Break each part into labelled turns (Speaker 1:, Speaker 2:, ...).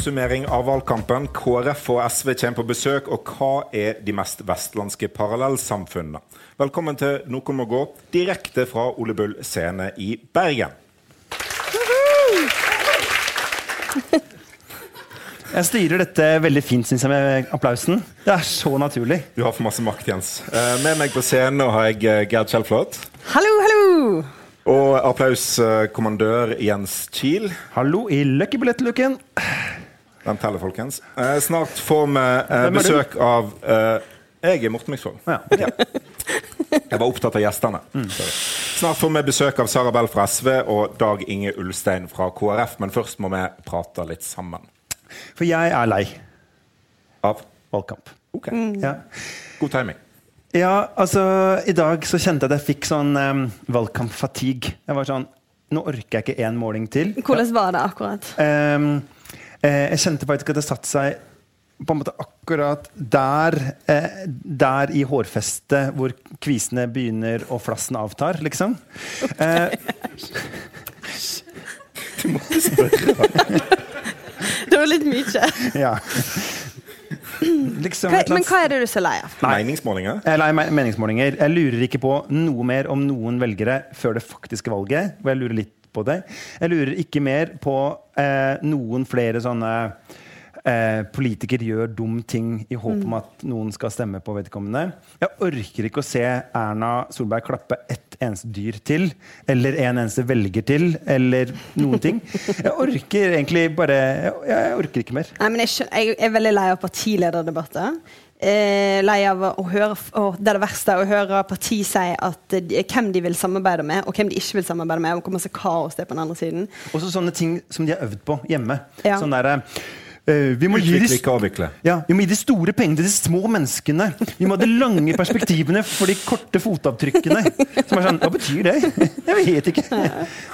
Speaker 1: Oppsummering av valgkampen. KrF og SV kommer på besøk. Og hva er de mest vestlandske parallellsamfunnene? Velkommen til Noen må gå, direkte fra Ole Bull scene i Bergen.
Speaker 2: Jeg styrer dette veldig fint, syns jeg, med applausen. Det er så naturlig.
Speaker 1: Du har for masse makt, Jens. Eh, Med meg på scenen har jeg eh, Gerd Kjellflot.
Speaker 3: Hallo, hallo!
Speaker 1: Og applauskommandør Jens Kiel.
Speaker 2: Hallo i Lucky Billett-looken.
Speaker 1: Den teller, folkens. Eh, Snart får vi eh, besøk av eh, Jeg er Morten Myksvold.
Speaker 2: Ja.
Speaker 1: Jeg var opptatt av gjestene. Sorry. Snart får vi besøk av Sara Bell fra SV og Dag Inge Ulstein fra KrF. Men først må vi prate litt sammen.
Speaker 2: For jeg er lei
Speaker 1: Av
Speaker 2: valgkamp.
Speaker 1: OK.
Speaker 2: Ja.
Speaker 1: God timing.
Speaker 2: ja, altså I dag så kjente jeg at jeg fikk sånn um, valgkamp-fatigue. Jeg var sånn Nå orker jeg ikke én måling til.
Speaker 3: Hvordan var det akkurat?
Speaker 2: Um, jeg kjente faktisk at det satte seg på en måte akkurat der, eh, der i hårfestet hvor kvisene begynner og flassen avtar, liksom. Eh,
Speaker 3: Det var litt mye.
Speaker 2: ja. Liksom
Speaker 3: Hva, men hva er det du er så lei av?
Speaker 1: Meningsmålinger.
Speaker 2: Jeg er lei meningsmålinger. Jeg lurer ikke på noe mer om noen velgere før det faktiske valget. Og jeg lurer litt på det. Jeg lurer ikke mer på eh, noen flere sånne eh, politikere gjør dum ting i håp om at noen skal stemme på vedkommende. Jeg orker ikke å se Erna Solberg klappe ett eneste dyr til, eller en eneste velger til, eller noen ting. Jeg orker egentlig bare Jeg, jeg orker ikke mer.
Speaker 3: Nei, men jeg, jeg er veldig lei av partilederdebatter. Eh, lei av å høre å, Det er det verste, å høre parti si at eh, de, hvem de vil samarbeide med, og hvem de ikke vil samarbeide med, og hvor masse kaos det er på den andre siden.
Speaker 2: Også sånne ting som de har øvd på hjemme.
Speaker 3: Ja.
Speaker 2: Sånn der, eh, vi, må gi de,
Speaker 1: Utvikle, ikke avvikle.
Speaker 2: ja, vi må gi de store pengene til de små menneskene. Vi må ha de lange perspektivene for de korte fotavtrykkene. Som er sånn, Hva betyr det? Jeg vet ikke.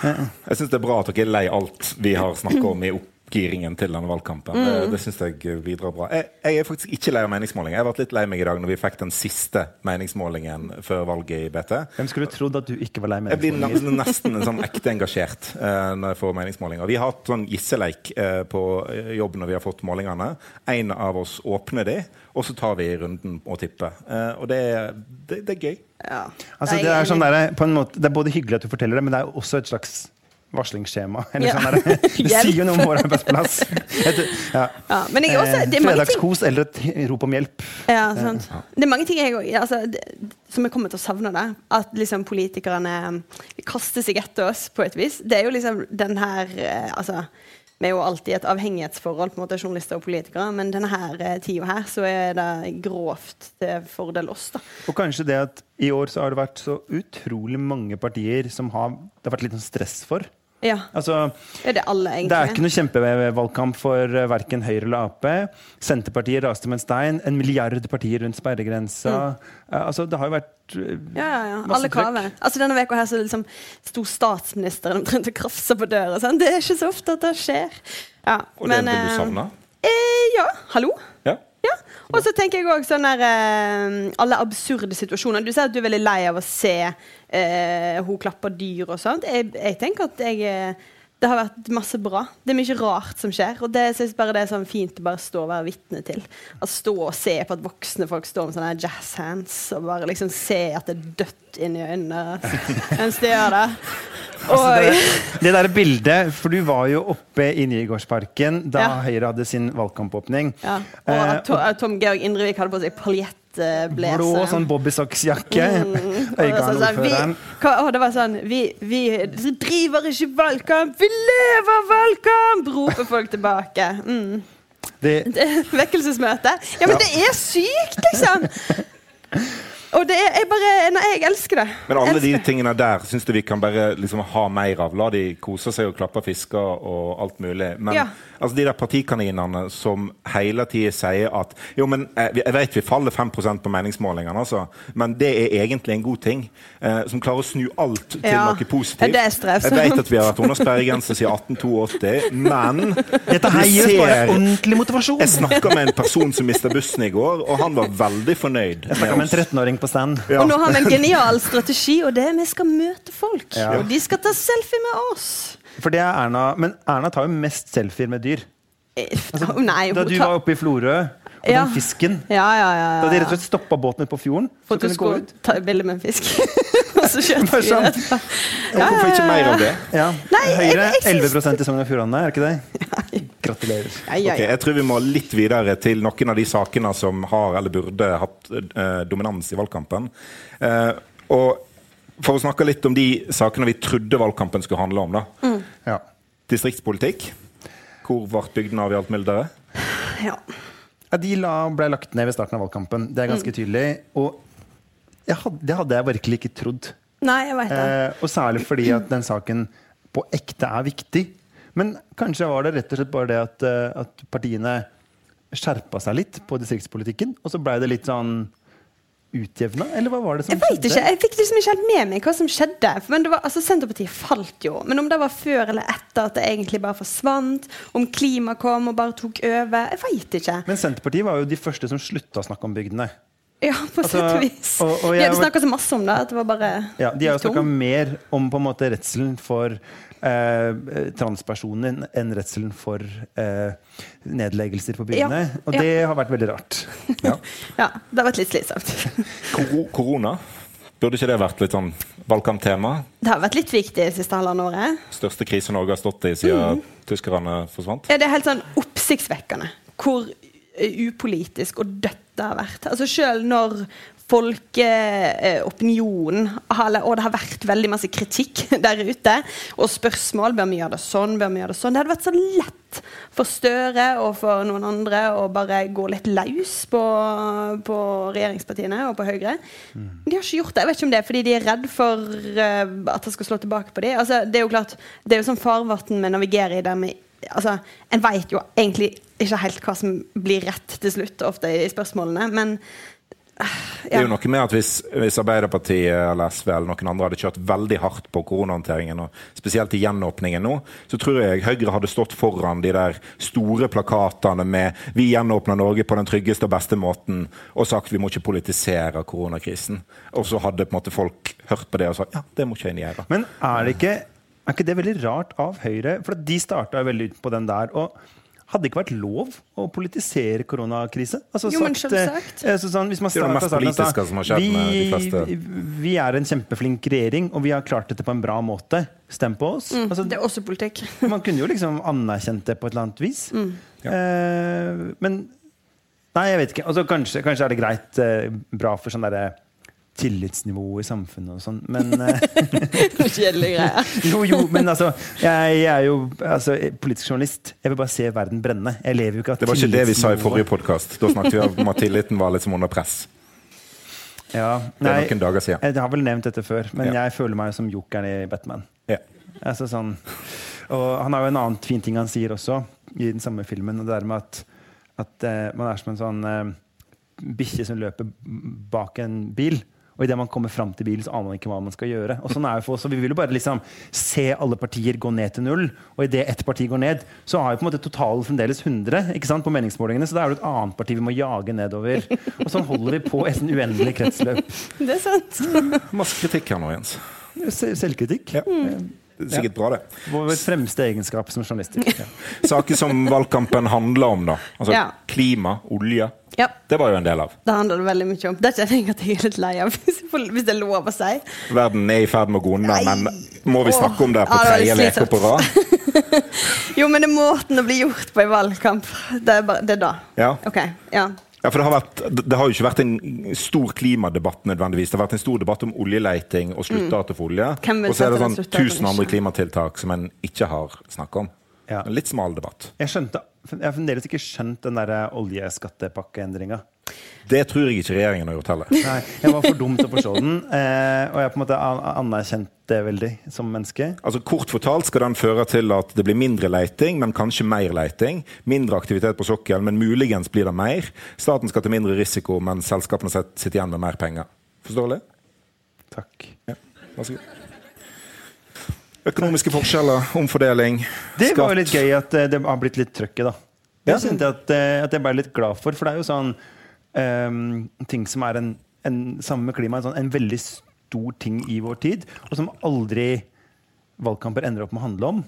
Speaker 1: Jeg syns det er bra at dere er lei alt vi har snakka om i oppgiringen til denne valgkampen. Det, det synes jeg bidrar bra. Jeg, jeg er faktisk ikke lei av meningsmålinger. Jeg har vært litt lei meg i dag når vi fikk den siste meningsmålingen før valget i BT.
Speaker 2: Hvem skulle trodd at du ikke var lei
Speaker 1: Jeg blir nesten, nesten en sånn ekte engasjert uh, når jeg får meningsmålinger. Vi har hatt sånn gisseleik uh, på jobb når vi har fått målingene. En av oss åpner de, og så tar vi runden og tipper. Uh, og det, det, det er gøy.
Speaker 3: Ja.
Speaker 2: Altså, det, er sånn der, på en måte, det er både hyggelig at du forteller det, men det er også et slags varslingsskjema. Eller
Speaker 3: Ja.
Speaker 2: sånn der, det sier jo noe om vår arbeidsplass. Ja.
Speaker 3: Ja,
Speaker 2: Eh, Fredagskos eller et rop om hjelp.
Speaker 3: Ja, sant. Det er mange ting jeg, altså, det, som jeg kommer til å savne. det At liksom politikerne kaster seg etter oss på et vis. Det er jo liksom den her eh, altså, Vi er jo alltid i et avhengighetsforhold, på en måte, journalister og politikere, men denne her eh, tida her så er det grovt til fordel oss. da
Speaker 2: Og kanskje det at i år så har det vært så utrolig mange partier som har det har vært litt sånn stress for.
Speaker 3: Ja,
Speaker 2: Altså,
Speaker 3: Det er det alle, egentlig.
Speaker 2: det er ikke noe kjempevalgkamp for uh, verken Høyre eller Ap. Senterpartiet raste med en stein. En milliard partier rundt sperregrensa. Eh, altså, det har jo vært eh,
Speaker 3: Ja, ja, ja.
Speaker 2: Masse
Speaker 3: Alle
Speaker 2: trøkk.
Speaker 3: Altså Denne uka her så liksom sto statsministeren omtrent og krafsa på døra. Sånn. Det er ikke så ofte at det skjer. Ja,
Speaker 1: Og det vil
Speaker 3: eh,
Speaker 1: du savne?
Speaker 3: Eh, ja. Hallo? Og så tenker jeg også sånn der eh, Alle absurde situasjoner. Du sier at du er veldig lei av å se eh, hun klapper dyr og sånt. Jeg, jeg tenker at jeg eh, det har vært masse bra. Det er mye rart som skjer. Og det synes bare det er sånn fint å bare stå og være vitne til. Å stå og se på at voksne folk står med sånne jazz hands og bare liksom se at det er dødt inni øynene mens de gjør det.
Speaker 2: Altså, det, det der bildet, for du var jo oppe i Nygårdsparken da
Speaker 3: Ja.
Speaker 2: Høyre hadde sin valgkampåpning.
Speaker 3: Ja. Og
Speaker 2: Eh,
Speaker 3: at Tom, Georg Indrevik hadde på seg paljettblazer.
Speaker 2: Blå sånn bobbysocksjakke.
Speaker 3: Mm. Var sånn, det var sånn vi, vi driver ikke valgkamp, vi lever valgkamp! roper folk tilbake. Mm.
Speaker 2: Det,
Speaker 3: Det Vekkelsesmøte. Ja, men det er sykt, liksom! Og det er jeg bare Nei, jeg elsker det.
Speaker 1: Men alle de
Speaker 3: Elsker de
Speaker 1: tingene der syns du vi kan bare liksom ha mer av. La de kose seg og klappe fisker og alt mulig. Men
Speaker 3: Ja.
Speaker 1: altså, de der partikaninene som hele tida sier at Jo, men eh, jeg vet vi faller 5% på meningsmålingene, altså, men det er egentlig en god ting. Eh, som klarer å snu alt til
Speaker 3: Ja.
Speaker 1: noe positivt.
Speaker 3: Det er strevsomt.
Speaker 1: Jeg vet at vi har vært under sperregrense siden 1882, men
Speaker 2: dette her gir oss bare ordentlig motivasjon.
Speaker 1: Jeg snakka med en person som mista bussen i går, og han var veldig fornøyd.
Speaker 2: Jeg snakka med en 13-åring på stand.
Speaker 1: Ja.
Speaker 3: Og nå har vi en genial strategi, og det er vi skal møte folk.
Speaker 2: Ja.
Speaker 3: Og de skal ta selfie med oss.
Speaker 2: For det er Erna, Men Erna tar jo mest selfier med dyr.
Speaker 3: Altså, Nei,
Speaker 2: Da du
Speaker 3: tar-
Speaker 2: var oppe i Florø, og
Speaker 3: Ja.
Speaker 2: den fisken
Speaker 3: Ja, ja, ja.
Speaker 2: Da
Speaker 3: ja,
Speaker 2: de rett og slett stoppa båten ute på fjorden,
Speaker 3: For
Speaker 2: så
Speaker 3: at du
Speaker 2: kunne du gå
Speaker 3: skulle
Speaker 2: ut.
Speaker 3: ta bilde med en fisk. Så skjøt
Speaker 2: Bare
Speaker 3: vi
Speaker 2: sånn.
Speaker 1: Hvorfor ikke mer av det?
Speaker 2: Ja.
Speaker 3: Nei,
Speaker 2: Høyre
Speaker 3: jeg syns-
Speaker 2: 11 i Sogn og Fjordane, er det ikke det? Gratulerer.
Speaker 3: Ja, ja,
Speaker 1: Ok,
Speaker 3: ja.
Speaker 1: jeg tror vi må litt videre til noen av de sakene som har eller burde hatt eh, dominans i valgkampen. Eh, og for å snakke litt om de sakene vi trodde valgkampen skulle handle om, da.
Speaker 2: Ja.
Speaker 1: Distriktspolitikk. Hvor ble bygdene av i alt mildere?
Speaker 3: ja.
Speaker 2: Ja, de la, ble lagt ned ved starten av valgkampen. Det er ganske tydelig. Og jeg hadde, det hadde jeg virkelig ikke trodd.
Speaker 3: Nei, jeg vet det.
Speaker 2: Eh, og særlig fordi at den saken på ekte er viktig. Men kanskje var det rett og slett bare det at, eh, at partiene skjerpa seg litt på distriktspolitikken, og så blei det litt sånn utjevna? Eller hva var det som
Speaker 3: Jeg vet ikke, jeg fikk liksom ikke helt med meg hva som skjedde. For- Men det var, altså Senterpartiet falt jo. Men om det var før eller etter at det egentlig bare forsvant, om klima kom og bare tok over, jeg veit ikke.
Speaker 2: Men Senterpartiet var jo de første som slutta å snakke om bygdene.
Speaker 3: Ja, på
Speaker 2: Altså,
Speaker 3: sett og vis.
Speaker 2: og- og
Speaker 3: De
Speaker 2: jeg
Speaker 3: hadde
Speaker 2: var-
Speaker 3: snakka så masse om det at det var bare
Speaker 2: Ja, De har jo snakka mer om på en måte redselen for eh, transpersoner enn redselen for eh, nedleggelser på byene.
Speaker 3: Ja,
Speaker 2: Og
Speaker 3: ja.
Speaker 2: det har vært veldig rart.
Speaker 1: Ja.
Speaker 3: Ja, det har vært litt slitsomt.
Speaker 1: Koro korona. Burde ikke det vært litt sånn valgkamptema?
Speaker 3: Det har vært litt viktig det siste halvannet året.
Speaker 1: Største krise Norge har stått i siden tyskerne forsvant?
Speaker 3: Ja, det er helt sånn oppsiktsvekkende hvor eh, upolitisk og dødt det har vært. Altså Selv når folkeopinionen Og det har vært veldig masse kritikk der ute, og spørsmål Bør vi gjøre det sånn? Bør vi gjøre det sånn? Det hadde vært så lett for Støre og for noen andre å bare gå litt løs på, på regjeringspartiene og på Høyre. De har ikke gjort det. Jeg vet ikke om det er fordi de er redd for uh, at det skal slå tilbake på dem. Altså, det er jo klart, det er jo sånn farvann vi navigerer i der vi altså, En vet jo egentlig ikke helt hva som blir rett til slutt, ofte i spørsmålene, men ja.
Speaker 1: Det er jo noe med at hvis, hvis Arbeiderpartiet eller SV eller noen andre hadde kjørt veldig hardt på koronahåndteringen, og spesielt i gjenåpningen nå, så tror jeg Høyre hadde stått foran de der store plakatene med 'Vi gjenåpner Norge på den tryggeste og beste måten', og sagt 'vi må ikke politisere koronakrisen'. Og så hadde på en måte folk hørt på det og sagt 'ja, det må ikke jeg gjøre'.
Speaker 2: Men er det ikke, er ikke det veldig rart av Høyre? For de starta veldig ut på den der. og hadde det ikke vært lov å politisere koronakrise? Altså,
Speaker 3: Jo, men
Speaker 2: sagt,
Speaker 3: selvsagt.
Speaker 2: eh, så sånn, hvis man
Speaker 1: Det er det mest
Speaker 2: og sa,
Speaker 1: politiske som har skjedd med de fleste.
Speaker 2: vi, vi er en kjempeflink regjering, og vi har klart dette på en bra måte. Stem på oss. Altså,
Speaker 3: det er også politikk.
Speaker 2: man kunne jo liksom anerkjent det på et eller annet vis. Eh, men Nei, jeg vet ikke. Altså, kanskje, kanskje er det greit, eh, bra for sånn derre tillitsnivå i samfunnet og sånn, men
Speaker 3: Kjedelige greier.
Speaker 2: Jo, jo, men altså Jeg, jeg er jo altså, politisk journalist. Jeg vil bare se verden brenne. Jeg lever jo ikke av
Speaker 1: Det var ikke det vi sa i forrige podkast. Da snakket vi om at tilliten var liksom under press.
Speaker 2: Ja,
Speaker 1: Det er
Speaker 2: nei,
Speaker 1: noen dager siden.
Speaker 2: jeg har vel nevnt dette før, men
Speaker 1: Ja.
Speaker 2: jeg føler meg som jokeren i Batman.
Speaker 1: Ja.
Speaker 2: Altså sånn Og han har jo en annen fin ting han sier også, i den samme filmen. Og det er med at, at uh, man er som en sånn uh, bikkje som løper bak en bil. Og idet man kommer fram til bilen, så aner man ikke hva man skal gjøre. Og sånn er det for oss, så Vi vil jo bare liksom se alle partier gå ned til null. Og idet ett parti går ned, så har jo på en måte totalen fremdeles 100 ikke sant, på meningsmålingene. Så da er det et annet parti vi må jage nedover. Og sånn holder vi på et sånn uendelig kretsløp.
Speaker 3: Det er sant.
Speaker 1: Masse kritikk her nå, Jens.
Speaker 2: Se- Selvkritikk.
Speaker 1: Ja. Det er sikkert bra, det.
Speaker 2: Vår fremste egenskap som journalister. Ja.
Speaker 1: Saker som valgkampen handler om, da. Altså
Speaker 3: Ja.
Speaker 1: klima, olje.
Speaker 3: Ja,
Speaker 1: Det var jo en del av.
Speaker 3: det handler det veldig mye om. Det kjenner jeg at jeg er litt lei av, hvis det er lov å si.
Speaker 1: Verden er i ferd med å gå unna, men må vi snakke om det på tredje uke på rad?
Speaker 3: Jo, men det er måten det blir gjort på i valgkamp. Det er, bare, det er da.
Speaker 1: Ja.
Speaker 3: Ok, ja.
Speaker 1: Ja, for det har, vært, det har jo ikke vært en stor klimadebatt nødvendigvis. Det har vært en stor debatt om oljeleiting og sluttdato for olje.
Speaker 3: Mm.
Speaker 1: Og så er det sånn
Speaker 3: sluttdatoen,
Speaker 1: tusen andre klimatiltak som en ikke har snakket om.
Speaker 2: Ja.
Speaker 1: En litt smal debatt.
Speaker 2: Jeg, skjønte, jeg har fremdeles ikke skjønt den der oljeskattepakkendringa.
Speaker 1: Det tror jeg ikke regjeringen har gjort heller.
Speaker 2: Nei, Jeg var for dum til å forstå den, eh, og jeg på en måte an- anerkjent det veldig som menneske.
Speaker 1: Altså Kort fortalt skal den føre til at det blir mindre leiting, men kanskje mer leiting. Mindre aktivitet på sokkelen, men muligens blir det mer. Staten skal til mindre risiko, men selskapene sitter igjen med mer penger. Forståelig?
Speaker 2: Takk.
Speaker 1: Ja, vær så god. Økonomiske forskjeller, omfordeling,
Speaker 2: Det var jo litt gøy at eh, det har blitt litt trøkk i, da.
Speaker 1: Ja.
Speaker 2: syntes jeg at, eh, at jeg ble litt glad for, for det er jo sånn ting som er en, en Sammen med klima, en, sånn, en veldig stor ting i vår tid, og som aldri valgkamper ender opp med å handle om.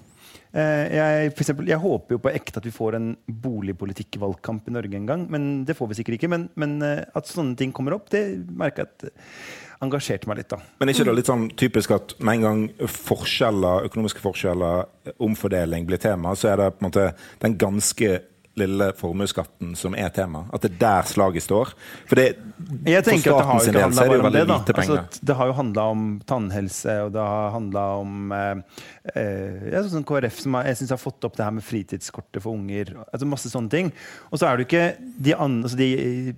Speaker 2: Eh, jeg, eksempel, jeg håper jo på ekte at vi får en boligpolitikkvalgkamp i Norge en gang. Men det får vi sikkert ikke. Men, men eh, at sånne ting kommer opp, det merker jeg at engasjerte meg litt. da.
Speaker 1: Men er ikke det litt sånn typisk at med en gang forskjeller, økonomiske forskjeller, omfordeling blir tema, så er det på en måte den ganske lille formuesskatten som er tema? At det er der slaget står? For det,
Speaker 2: jeg tenker at det har jo ikke handla om det. da.
Speaker 1: Altså,
Speaker 2: det har jo handla om tannhelse, og det har handla om eh, eh, sånn KrF som har, jeg synes har fått opp det her med fritidskortet for unger. altså Masse sånne ting. Og så er det jo ikke de, altså de,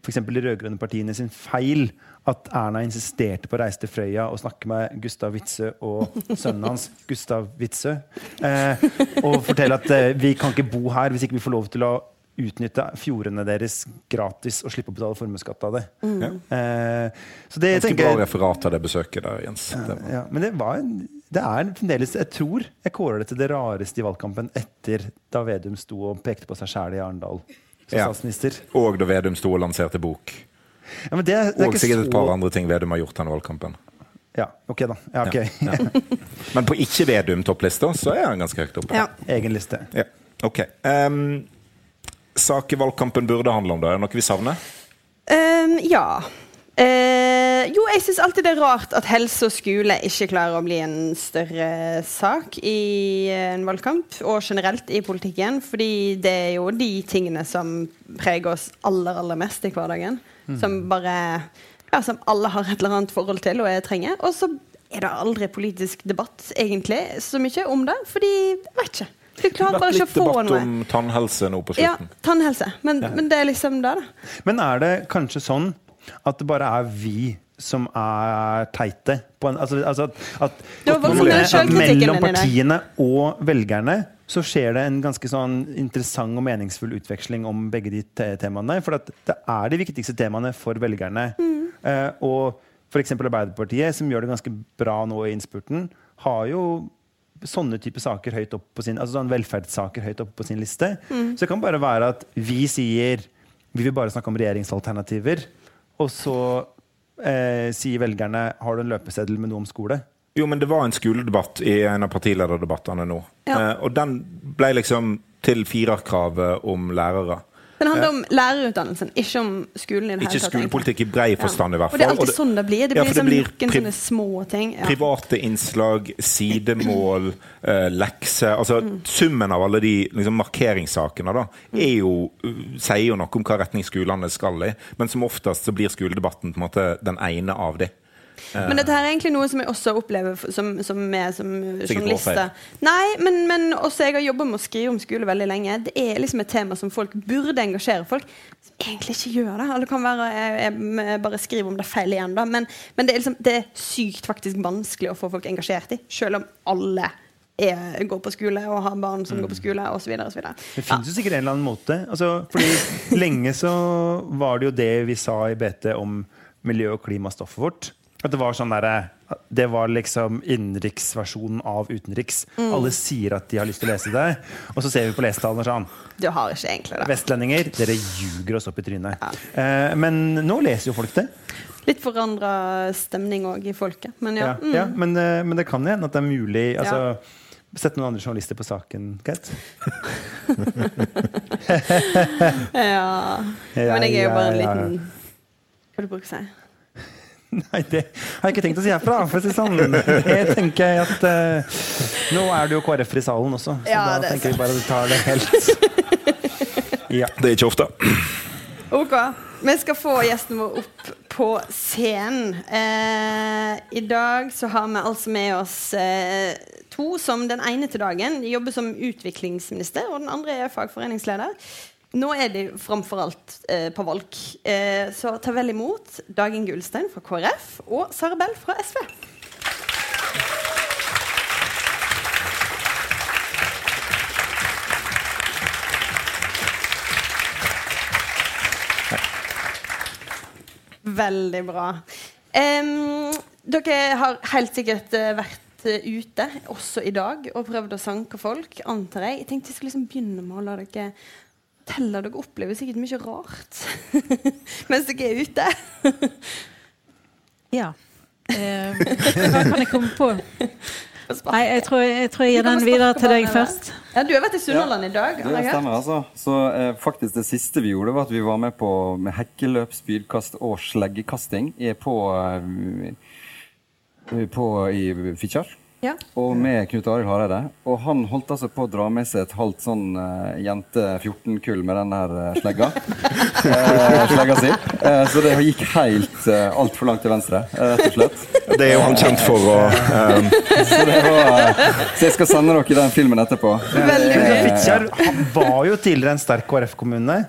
Speaker 2: for de rød-grønne partiene sin feil at Erna insisterte på å reise til Frøya og snakke med Gustav Witzøe og sønnen hans, Gustav Witzøe, eh, og fortelle at eh, vi kan ikke bo her hvis ikke vi får lov til å utnytte fjordene deres gratis og slippe å betale formuesskatt av det. Mm.
Speaker 1: Eh, så det Ganske bra referat av det besøket der, Jens.
Speaker 2: Ja, ja, men det, var en, det er fremdeles Jeg tror jeg kårer det til det rareste i valgkampen etter da Vedum sto og pekte på seg sjæl i Arendal som ja. statsminister.
Speaker 1: Og da Vedum sto og lanserte bok.
Speaker 2: Ja, det, det
Speaker 1: og sikkert et par andre ting Vedum har gjort denne valgkampen.
Speaker 2: Ja, ok da. Ja, okay.
Speaker 1: ja, Men på ikke-Vedum-topplista så er han ganske høyt oppe.
Speaker 2: Ja. Egen liste.
Speaker 1: Ja. Ok. Um, saker valgkampen burde handle om, da? Er det noe vi savner?
Speaker 3: Um, ja. Uh, jo, jeg syns alltid det er rart at helse og skole ikke klarer å bli en større sak i en valgkamp, og generelt i politikken. Fordi det er jo de tingene som preger oss aller, aller mest i hverdagen. Mm. Som bare ja, Som alle har et eller annet forhold til og jeg trenger. Og så er det aldri politisk debatt, egentlig, så mye om det. Fordi jeg vet ikke.
Speaker 1: Du klarer bare ikke å få noe. Litt debatt om tannhelse nå på slutten.
Speaker 3: Ja, tannhelse. Men, ja. men, det er liksom det, da.
Speaker 2: Men er det kanskje sånn at det bare er vi som er teite? En, altså, altså at, at, at mellom partiene og velgerne så skjer det en ganske sånn interessant og meningsfull utveksling om begge de te temaene. For det er de viktigste temaene for velgerne. Mm. Eh, og f.eks. Arbeiderpartiet, som gjør det ganske bra nå i innspurten, har jo sånne type saker høyt opp på sin, altså sånn velferdssaker høyt opp på sin liste. Mm. Så det kan bare være at vi sier vi vil bare snakke om regjeringsalternativer, og så eh, sier velgerne har du en løpeseddel med noe om skole.
Speaker 1: Jo, men det var en skoledebatt i en av partilederdebattene nå. Ja. Eh, og den ble liksom til firerkravet om lærere.
Speaker 3: Den handler om lærerutdannelsen, ikke om skolen. i det
Speaker 1: Ikke skolepolitikk i brei forstand, i hvert fall.
Speaker 3: Og det er alltid sånn det blir. Det blir, ja, det blir sånne små ting.
Speaker 1: Private innslag, sidemål, uh, lekser Altså mm. summen av alle de liksom, markeringssakene da, er jo, sier jo noe om hva retning skolene skal i. Men som oftest så blir skoledebatten på en måte den ene av de.
Speaker 3: Men dette her er egentlig noe som jeg også opplever som, som, med, som journalister. Nei, men, men, også jeg har jobba med å skrive om skole veldig lenge. Det er liksom et tema som folk burde engasjere folk, som egentlig ikke gjør det. Eller kan være jeg, jeg bare skriver om det feil igjen, da. Men, men det, er liksom, det, er sykt faktisk vanskelig å få folk engasjert i, selv om alle er, går på skole og har barn som mm. går på skole osv.
Speaker 2: Det finnes jo sikkert en eller annen måte. Altså, fordi Lenge så var det jo det vi sa i BT om miljø- og klimastoffet vårt. At det var sånn derre det var liksom innenriksversjonen av utenriks. Mm. Alle sier at de har lyst til å lese det, og så ser vi på lesetallene sånn.
Speaker 3: Du har ikke egentlig det.
Speaker 2: Vestlendinger, dere ljuger oss opp i trynet. Ja. Eh, men nå leser jo folk det.
Speaker 3: Litt forandra stemning òg i folket. Men ja.
Speaker 2: ja, mm. ja men, eh, men, det kan hende at det er mulig altså, Sett noen andre journalister på saken, Kate.
Speaker 3: ja. Men jeg er jo bare en liten Hva du bruker å si?
Speaker 2: Nei, det har jeg ikke tenkt å si herfra. For å si sånn. Jeg tenker at uh, Nå er det jo KrF i salen også, så ja, da tenker vi bare at vi tar det helt
Speaker 1: ja. Det er ikke ofte.
Speaker 3: Ok. Vi skal få gjesten vår opp på scenen. Eh, I dag så har vi altså med oss eh, to som den ene til dagen jobber som utviklingsminister, og den andre er fagforeningsleder. Nå er de framfor alt eh, på valg. Eh, så ta vel imot Dagen Gullstein fra KrF og Sara Bell fra SV. Veldig bra. Um, dere har helt sikkert uh, vært uh, ute også i dag og prøvd å sanke folk, antar jeg. Jeg tenkte jeg skulle liksom begynne med å la dere forteller dere opplever sikkert mye rart mens dere er ute.
Speaker 4: ja. Eh, hva kan jeg komme på? Nei, jeg tror jeg, tror jeg gir den videre til deg først.
Speaker 3: Ja, Du har vært i Sunnhordland i dag.
Speaker 5: Det
Speaker 3: jeg
Speaker 5: stemmer, altså. Så eh, faktisk det siste vi gjorde, var at vi var med på med hekkeløp, spydkast og sleggekasting i- på, eh, på i Fitjar.
Speaker 3: Ja.
Speaker 5: Og med Knut Arild Hareide. Og han holdt altså på å dra med seg et halvt sånn uh, jente 14-kull med den her uh, slegga. uh, slegga si. Så det gikk helt uh, altfor langt til venstre, rett og slett.
Speaker 1: Det er jo han kjent for å eh,
Speaker 5: Så, det var, så jeg skal sende dere den filmen etterpå.
Speaker 3: Veldig bra.
Speaker 2: Han var jo tidligere en sterk KrF-kommune.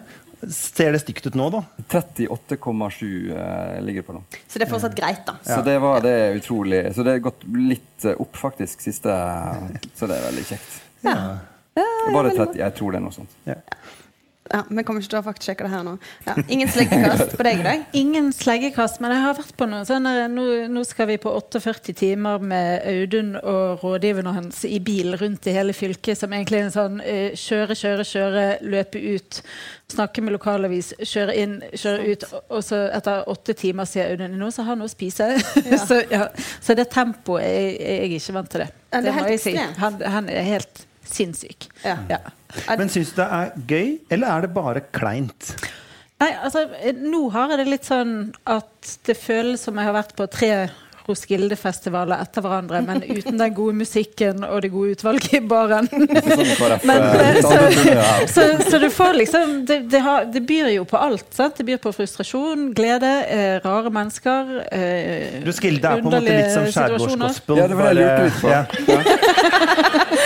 Speaker 2: Ser det stygt ut nå, da?
Speaker 5: 38,7 eh, ligger det på nå.
Speaker 3: Så det er fortsatt greit, da.
Speaker 5: Så det var det er utrolig Så det har gått litt eh, opp, faktisk, siste Så det er veldig kjekt.
Speaker 3: Ja.
Speaker 5: Var bare 30? Jeg tror det er noe sånt.
Speaker 3: Ja, Vi kommer ikke til å faktasjekke det her nå. Ja, ingen sleggekast på deg i dag?
Speaker 4: Ingen sleggekast, men jeg har vært på noe sånn nå, nå skal vi på 48 timer med Audun og rådgiverne hans i bil rundt i hele fylket, som egentlig er en sånn uh, kjøre, kjøre, kjøre, løpe ut, snakke med lokalavis, kjøre inn, kjøre ut, og så etter åtte timer sier Audun nå så har noe å spise. så, ja. så det tempoet er er jeg ikke vant til det.
Speaker 3: Ja, det er
Speaker 4: må jeg si. Han, han er helt sinnssyk.
Speaker 3: Ja.
Speaker 4: Ja.
Speaker 2: Men syns du det er gøy, eller er det bare kleint?
Speaker 4: Nei, altså, eh, nå har jeg det litt sånn at det føles som jeg har vært på tre Roskilde-festivaler etter hverandre, men uten den gode musikken og det gode utvalget i baren.
Speaker 5: Sånn
Speaker 4: Men,
Speaker 5: eh,
Speaker 4: eh, så, så, så du får liksom det, det, har, det byr jo på alt. Sant? Det byr på frustrasjon, glede, eh, rare mennesker. Eh,
Speaker 2: Roskilde er på en måte litt som skjærgårdsgospel.
Speaker 5: Ja, det var det jeg lurte litt på.
Speaker 2: Ja.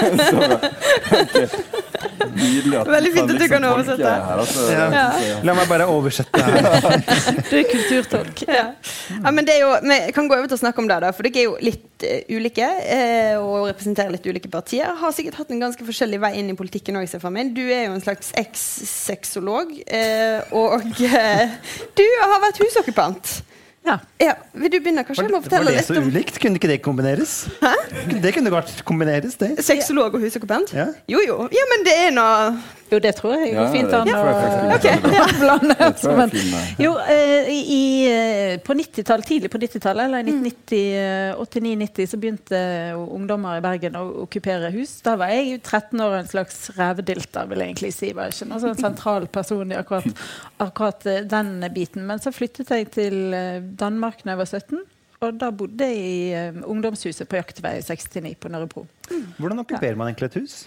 Speaker 5: Så bra. Nydelig at
Speaker 3: Veldig fint at du
Speaker 5: liksom
Speaker 3: kan oversette.
Speaker 5: Her, altså.
Speaker 2: Ja. La meg bare oversette her.
Speaker 4: Du er kulturtolk.
Speaker 3: Ja. ja, men det er jo, Vi kan gå over til å snakke om det, da, for dere er jo litt uh, ulike. Uh, og representerer litt ulike partier. Har sikkert hatt en ganske forskjellig vei inn i politikken òg, ser for meg. Du er jo en slags eks-sexolog. Uh, og du har vært husokkupant.
Speaker 4: Ja.
Speaker 3: Ja, vil du begynne kanskje med å
Speaker 2: Var
Speaker 3: fortelle
Speaker 2: det så ulikt? Kunne ikke det kombineres? Hæ? Det kunne godt kombineres, det.
Speaker 3: sexolog og husokkupant?
Speaker 2: Ja.
Speaker 3: Jo jo. Ja, men det er nå
Speaker 4: Jo, det tror jeg
Speaker 5: Ja,
Speaker 4: går fint
Speaker 5: det
Speaker 4: an
Speaker 5: jeg
Speaker 4: å
Speaker 5: vi
Speaker 4: blande. Men-
Speaker 5: eh.
Speaker 4: Jo, eh, i, eh, på 90-tallet, tidlig på 90-tallet, eller i 1989-90, så begynte ungdommer i Bergen å okkupere hus. Da var jeg jo 13 år og en slags revdilter, vil jeg egentlig si. Var ikke noen sånn sentral person i akkurat, akkurat eh, den biten. Men så flyttet jeg til eh, Danmark da jeg var 17. Og da bodde jeg i eh, ungdomshuset på Jaktvei 69 på Nørrebro.
Speaker 2: Hvordan okkuperer man egentlig et hus?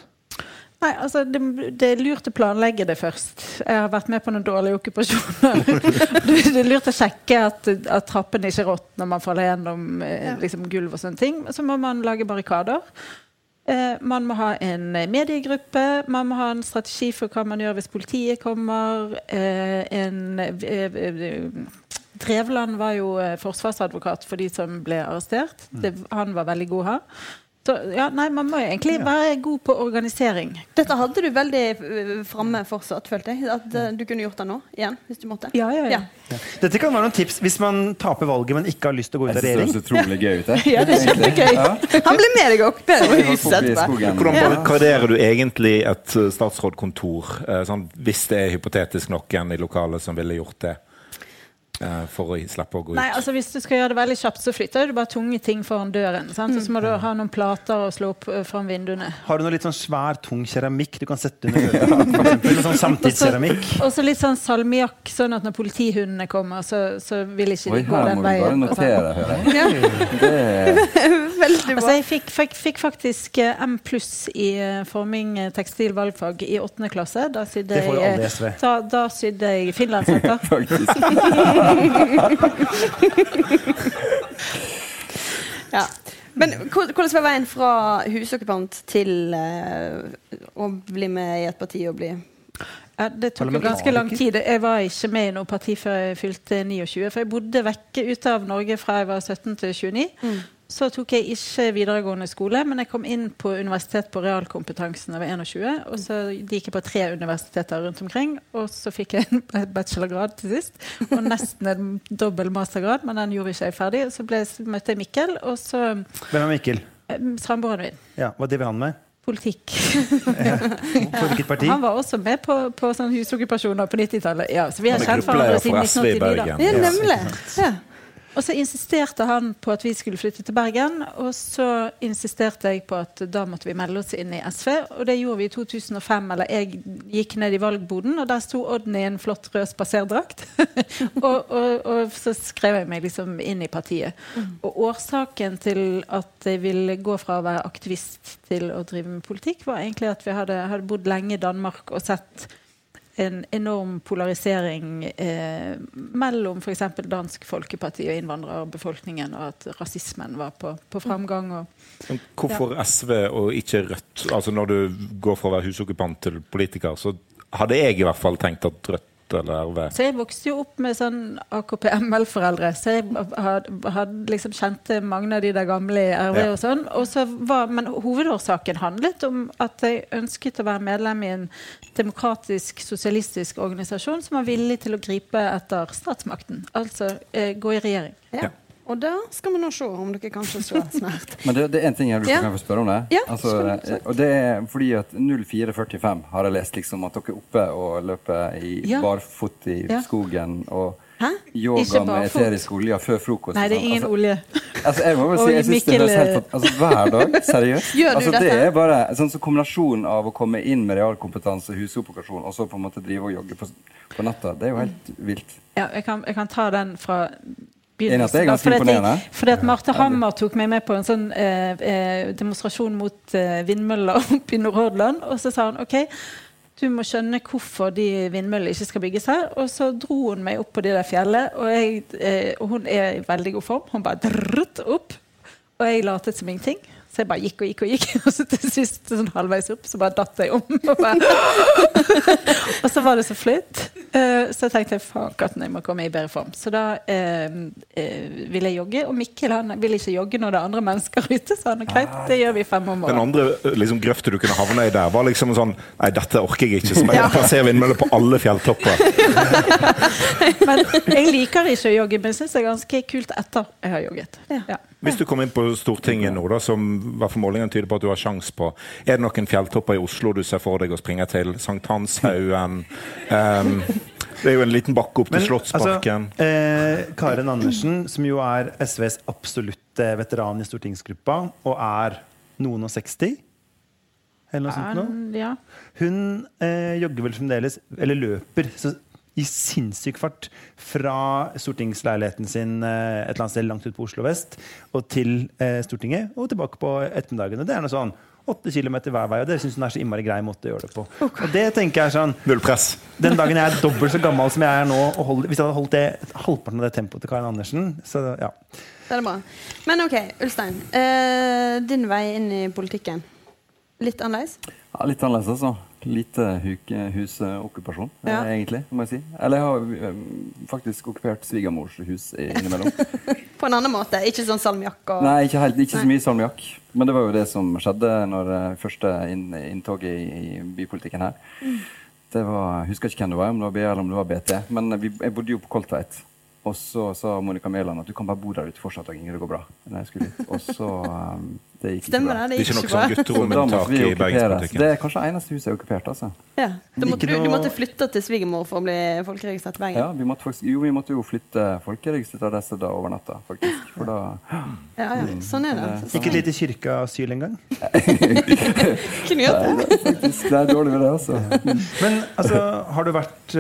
Speaker 4: Nei, altså det, det er lurt å planlegge det først. Jeg har vært med på noen dårlige okkupasjoner. det det er lurt å sjekke at, at trappene ikke råtner når man faller gjennom eh, liksom, gulv og sånne ting. Så må man lage barrikader. Eh, man må ha en mediegruppe. Man må ha en strategi for hva man gjør hvis politiet kommer. Eh, en eh, Drevland var jo eh, forsvarsadvokat for de som ble arrestert. Det, han var veldig god her. Så, ja, nei, man må jo egentlig være god på organisering.
Speaker 3: Dette hadde du veldig øh, framme fortsatt, følte jeg. At øh, du kunne gjort det nå igjen, hvis du måtte.
Speaker 4: Ja, ja, ja.
Speaker 2: Dette kan være noen tips hvis man taper valget, men ikke har lyst til å gå ut
Speaker 5: Jeg
Speaker 2: av
Speaker 5: synes det
Speaker 2: regjering.
Speaker 5: høres utrolig gøy ut. jeg.
Speaker 4: Ja, det er kjempegøy.
Speaker 3: Han ble med deg opp på huset etterpå.
Speaker 1: Hvordan
Speaker 3: Ja.
Speaker 1: du egentlig et statsrådkontor, sånn, hvis det er hypotetisk noen i lokalet som ville gjort det? Uh, for å slippe å gå ut.
Speaker 4: Nei, altså Hvis du skal gjøre det veldig kjapt, så flytter du bare tunge ting foran døren. Sant? Og så må du ha noen plater å slå opp eh, foran vinduene.
Speaker 2: Har du noe litt sånn svær, tung keramikk du kan sette under øret? Med sånn samtidskeramikk.
Speaker 4: Og så litt sånn salmiakk, sånn at når politihundene kommer, så, så vil ikke
Speaker 5: Oi,
Speaker 4: de gå
Speaker 5: her må du bare notere, hører jeg.
Speaker 3: Ja,
Speaker 5: Det
Speaker 3: veldig
Speaker 4: Altså,
Speaker 3: bra.
Speaker 4: jeg fikk, fikk, fikk faktisk eh, M pluss i eh, forming eh, tekstil valgfag i åttende klasse. Da sydde
Speaker 2: Det får
Speaker 4: jeg, eh, da, da sydde jeg finlandshetter.
Speaker 3: Ja. Men hvordan var veien fra husokkupant til uh, å bli med i et parti og bli
Speaker 4: Ja, det tok jo ganske lang tid. Jeg var ikke med i noe parti før jeg fylte 29. For jeg bodde vekke ute av Norge fra jeg var 17 til 29. Så tok jeg ikke videregående skole, men jeg kom inn på universitet på realkompetansen da jeg var 21. Og så gikk jeg på tre universiteter rundt omkring, og så fikk jeg en bachelorgrad til sist. Og nesten en dobbel mastergrad, men den gjorde ikke jeg ferdig. Og så ble, møtte jeg Mikkel, og så
Speaker 2: Hvem er Mikkel?
Speaker 4: eh, samboeren min.
Speaker 2: Ja, Hva driver han med?
Speaker 4: Politikk.
Speaker 2: ja. hvilket parti?
Speaker 4: Han var også med på, på sånn husokkupasjoner på 90-tallet. Ja, så vi har kjent hverandre siden
Speaker 1: for SV i
Speaker 4: 1989. da.
Speaker 1: Bergen.
Speaker 3: Ja, nemlig. Ja.
Speaker 4: Og så insisterte han på at vi skulle flytte til Bergen. Og så insisterte jeg på at da måtte vi melde oss inn i SV. Og det gjorde vi i 2005. Eller jeg gikk ned i valgboden, og der sto Odden i en flott rød spaserdrakt. og, og, og, så skrev jeg meg liksom inn i partiet. Og årsaken til at jeg ville gå fra å være aktivist til å drive med politikk, var egentlig at vi hadde, hadde bodd lenge i Danmark og sett en enorm polarisering eh, mellom f.eks. Dansk Folkeparti og innvandrerbefolkningen, og at rasismen var på, på framgang. Og,
Speaker 1: Men hvorfor ja. SV og ikke Rødt? Altså Når du går fra å være husokkupant til politiker, så hadde jeg i hvert fall tenkt at Rødt eller RV?
Speaker 4: Så jeg vokste jo opp med sånn AKP-ML-foreldre, så jeg hadde, hadde liksom kjente mange av de der gamle i RV ja. og sånn. Og så var, men hovedårsaken handlet om at jeg ønsket å være medlem i en demokratisk, sosialistisk organisasjon som var villig til å gripe etter statsmakten. Altså eh, gå i regjering.
Speaker 3: Ja. Og da skal vi nå se om dere kanskje slår snart.
Speaker 5: Men det, det, er én ting jeg vil ja. spørre om det.
Speaker 3: Ja,
Speaker 5: altså, og det er fordi at 0445 har jeg lest liksom at dere er oppe og løper i ja. barfot i skogen. og Hæ? Yoga med eterisk olje før frokost.
Speaker 4: Nei, det er ingen
Speaker 5: altså,
Speaker 4: olje.
Speaker 5: Altså, jeg må bare si, jeg synes det høres helt altså, Hver dag, seriøst.
Speaker 3: Gjør du
Speaker 5: altså,
Speaker 3: dette?
Speaker 5: Det er bare sånn så kombinasjonen av å komme inn med realkompetanse, husoppokasjon, og så på en måte drive og jogge på, på natta. Det er jo helt vilt.
Speaker 4: Ja, jeg kan, jeg kan ta den fra
Speaker 5: at det er ganske imponerende.
Speaker 4: Fordi at Marte Hammer tok meg med på en sånn eh, eh demonstrasjon mot eh, vindmøller oppe i Nordhordland. Og så sa hun OK, du må skjønne hvorfor de vindmøllene ikke skal bygges her. Og så dro hun meg opp på det der fjellet, og, jeg, eh, og hun er i veldig god form. Hun bare drrrt opp, og jeg latet som ingenting. Så jeg bare gikk og gikk og gikk, og så til sist sånn halvveis opp så bare datt jeg om. Og, bare, og så var det så flaut. Uh, så jeg tenkte faen katten, jeg må komme i bedre form. Så da uh, uh, ville jeg jogge. Og Mikkel han vil ikke jogge når det er andre mennesker ute, så han greit, det gjør vi fem om
Speaker 1: morgenen. Den andre liksom, grøfta du kunne havne i der, var liksom sånn Nei, dette orker jeg ikke. Så jeg ja. plasserer vindmøller på alle fjelltopper.
Speaker 4: men jeg liker ikke å jogge, men jeg syns det er ganske kult etter jeg har jogget. Ja. Ja.
Speaker 1: Hvis du kom inn på Stortinget nå, da, som hvert målingene tyder på at du har sjanse på, er det noen fjelltopper i Oslo du ser for deg å springe til? Sankthanshaugen? Um, det er jo en liten bakke opp til Slottsparken.
Speaker 2: Altså, eh, Karen Andersen, som jo er SVs absolutte veteran i stortingsgruppa, og er noen og 60 eller noe sånt noe. Hun eh, jogger vel fremdeles, eller løper. Så i sinnssyk fart fra stortingsleiligheten sin eh, et eller annet sted langt ut på Oslo vest og til eh, Stortinget og tilbake på ettermiddagen. Og det er noe sånn åtte kilometer hver vei, og dere syns hun er så innmari grei måte å gjøre det på. Okay. Og det tenker jeg sånn
Speaker 1: Null press.
Speaker 2: Den dagen jeg er dobbelt så gammel som jeg er nå, og holder, hvis jeg hadde holdt det halvparten av det tempoet til Karin Andersen, så ja.
Speaker 3: Det er bra. Men OK, Ulstein. Eh, din vei inn i politikken. Litt annerledes?
Speaker 5: Ja, litt annerledes, altså lite husokkupasjon, ja. Eh, egentlig. må jeg si. Eller jeg har eh, faktisk okkupert svigermors hus innimellom.
Speaker 3: På en annen måte? Ikke sånn salmiakk? Og...
Speaker 5: Nei, ikke, helt, ikke så mye salmiakk. Men det var jo det som skjedde når uh, første inn, inntoget i, bypolitikken her. Mm. Det var, Jeg husker ikke hvem det var, om det var BR eller om det var BT. Men vi, jeg bodde jo på Koltveit. Og så sa Monica Mæland at du kan bare bo der ute fortsatt, og Ingrid, det går bra. Og så um, Det gikk
Speaker 3: ikke
Speaker 5: bra.
Speaker 3: Det, det
Speaker 1: gikk ikke noe sånn gutterommentak i bergenspolitikken?
Speaker 5: Det er kanskje eneste huset jeg har okkupert, altså.
Speaker 3: Ja. Du, måtte, du, du, måtte flytte til svigermor for å bli folkeregistrert i Bergen?
Speaker 5: Ja, vi måtte faktisk, jo, vi måtte jo flytte folkeregistrert adresse da over natta, faktisk. For da
Speaker 3: Ja, ja. Sånn er det.
Speaker 2: Sånn. ikke litt i kirkeasyl engang?
Speaker 3: Kunne gjort
Speaker 5: det. Det er dårlig med det, altså.
Speaker 2: Men altså, har du vært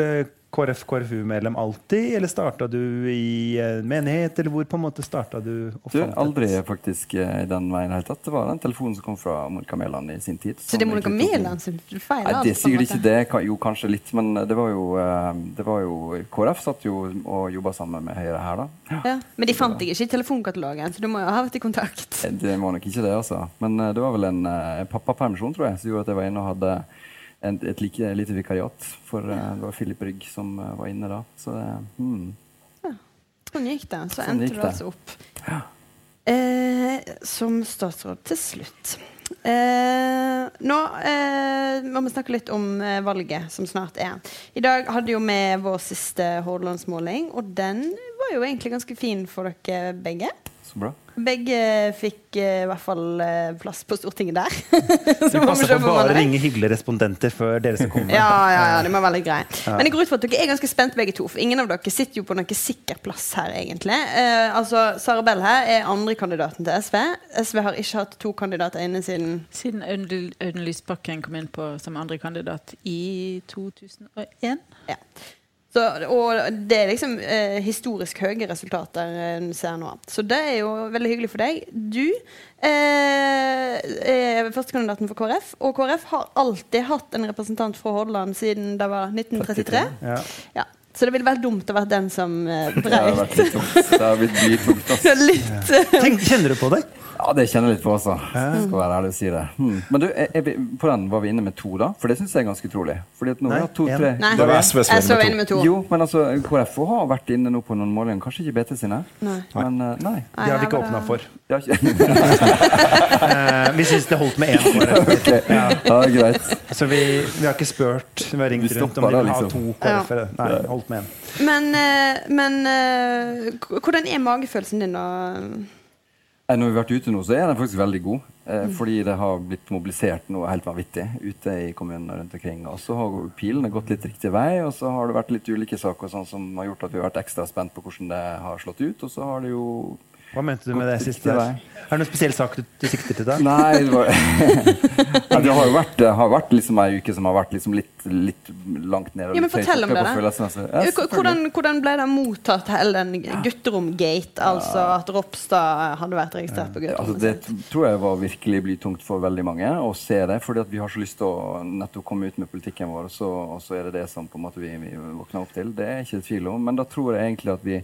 Speaker 2: uh, KrF-KrFU-medlem alltid, eller starta du i menighet, eller hvor på en måte starta du?
Speaker 5: du aldri faktisk i eh, den veien helt tatt. Det var den telefonen som kom fra Monica Mæland i sin tid.
Speaker 3: Så det er Monica Mæland som
Speaker 5: feil? Nei, det er sikkert ikke det. Jo, kanskje litt. Men det var jo, eh, det var jo KrF satt jo og jobba sammen med Høyre her, da.
Speaker 3: Ja. ja. Men de fant deg ikke i telefonkatalogen, så du må jo ha vært i kontakt?
Speaker 5: Det var nok ikke det, altså. Men det var vel en, en pappapermisjon, tror jeg, som gjorde at jeg var inne og hadde et, et like, lite vikariat. For uh, det var Philip Rygg som uh, var inne da. Så det hmm.
Speaker 3: ja. Sånn gikk det. Så sånn endte du altså opp ja. eh, som statsråd til slutt. Eh, nå eh, må vi snakke litt om eh, valget som snart er. I dag hadde jo vi vår siste Hordalandsmåling, og den var jo egentlig ganske fin for dere begge.
Speaker 5: Så bra.
Speaker 3: Begge fikk eh, i hvert fall eh, plass på Stortinget der. Så vi
Speaker 2: passer på
Speaker 3: å
Speaker 2: bare å ringe hyggelige respondenter før dere skal komme.
Speaker 3: Ja, ja, ja, det må være grei. Ja. Men jeg går ut fra at dere er ganske spent begge to. For ingen av dere sitter jo på noen sikker plass her, egentlig. Eh, altså, Sara Bell her er andrekandidaten til SV. SV har ikke hatt to kandidater inne siden
Speaker 4: Siden Audun Audun Lysbakken kom inn på som andrekandidat i 2001.
Speaker 3: Ja. Så, og det er liksom eh, historisk høye resultater en ser nå. Så det er jo veldig hyggelig for deg. Du eh, er førstekandidaten for KrF, og KrF har alltid hatt en representant fra Hordaland siden det var 1933.
Speaker 2: Ja.
Speaker 3: Ja. Så det ville vært dumt å være den som eh,
Speaker 5: tungt. Det har blitt mye tungt, ass.
Speaker 3: Litt eh,
Speaker 2: Tenk, kjenner du på det?
Speaker 5: Ja, det kjenner jeg litt på, også. Skal være ærlig og si det. Hmm. Men du, er, er vi, på den var vi inne med to, da? For det syns jeg er ganske utrolig. Fordi at nå
Speaker 2: Nei,
Speaker 5: har to, tre
Speaker 3: Nei,
Speaker 1: Det var SV som var
Speaker 3: inne med to.
Speaker 5: Jo, men altså, KrF har vært inne nå på noen målinger. Kanskje ikke BT sine?
Speaker 3: Nei.
Speaker 5: Men uh, nei.
Speaker 2: Det har vi ikke åpna for. Eh, vi syns det holdt med én. okay.
Speaker 5: ja. ja, greit.
Speaker 2: Så vi, vi har ikke spurt. Vi har ringt rundt om de vil
Speaker 5: liksom.
Speaker 2: ha to KrF-ere. Nei, holdt med én.
Speaker 3: Men, eh, men hvordan er magefølelsen din, da?
Speaker 5: Eh, Når vi har vært ute nå, så er den faktisk veldig god. Eh, fordi det har blitt mobilisert noe helt vanvittig ute i kommunene rundt omkring. Og så har pilene gått litt riktig vei, og så har det vært litt ulike saker sånn som har gjort at vi har vært ekstra spent på hvordan det har slått ut. Og så har det jo
Speaker 2: Hva mente du med det siste? der? Er det noen spesiell sak du, du sikter til da?
Speaker 5: Nei, det, var, ja, det har jo vært, det har vært liksom ei uke som har vært liksom litt, litt langt ned.
Speaker 3: Ja, men fortell om det, da.
Speaker 5: Ja,
Speaker 3: Hvordan, hvordan ble det mottatt, hele den gutterom-gate? Altså at Ropstad hadde vært registrert på
Speaker 5: Altså,
Speaker 3: gutterommet
Speaker 5: det
Speaker 3: sitt?
Speaker 5: t- tror jeg var virkelig blytungt for veldig mange å se det. fordi vi har så lyst til å nettopp komme ut med politikken vår, og så, og så er det det som på en måte vi, vi våkner opp til. Det er ikke tvil om. Men da tror jeg egentlig at vi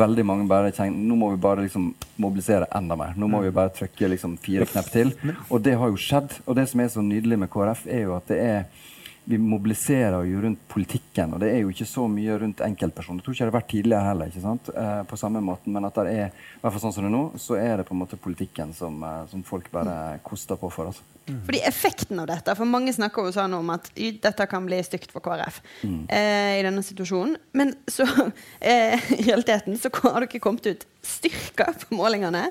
Speaker 5: veldig mange bare tenker Nå må vi bare liksom mobilisere enda mer. Nå må vi bare trykke liksom fire knepp til. Og det har jo skjedd. Og det som er så nydelig med KrF, er jo at det er vi mobiliserer jo rundt politikken, og det er jo ikke så mye rundt enkeltpersoner. Jeg tror ikke det har vært tidligere heller, ikke sant? Eh, på samme måten, men at det er, i hvert fall sånn som det er nå, så er det på en måte politikken som, eh, som folk bare koster på for. Altså.
Speaker 3: Fordi effekten av dette For mange snakker jo sånn om at dette kan bli stygt for KrF eh, i denne situasjonen. Men så eh, i realiteten så har dere kommet ut styrka på målingene.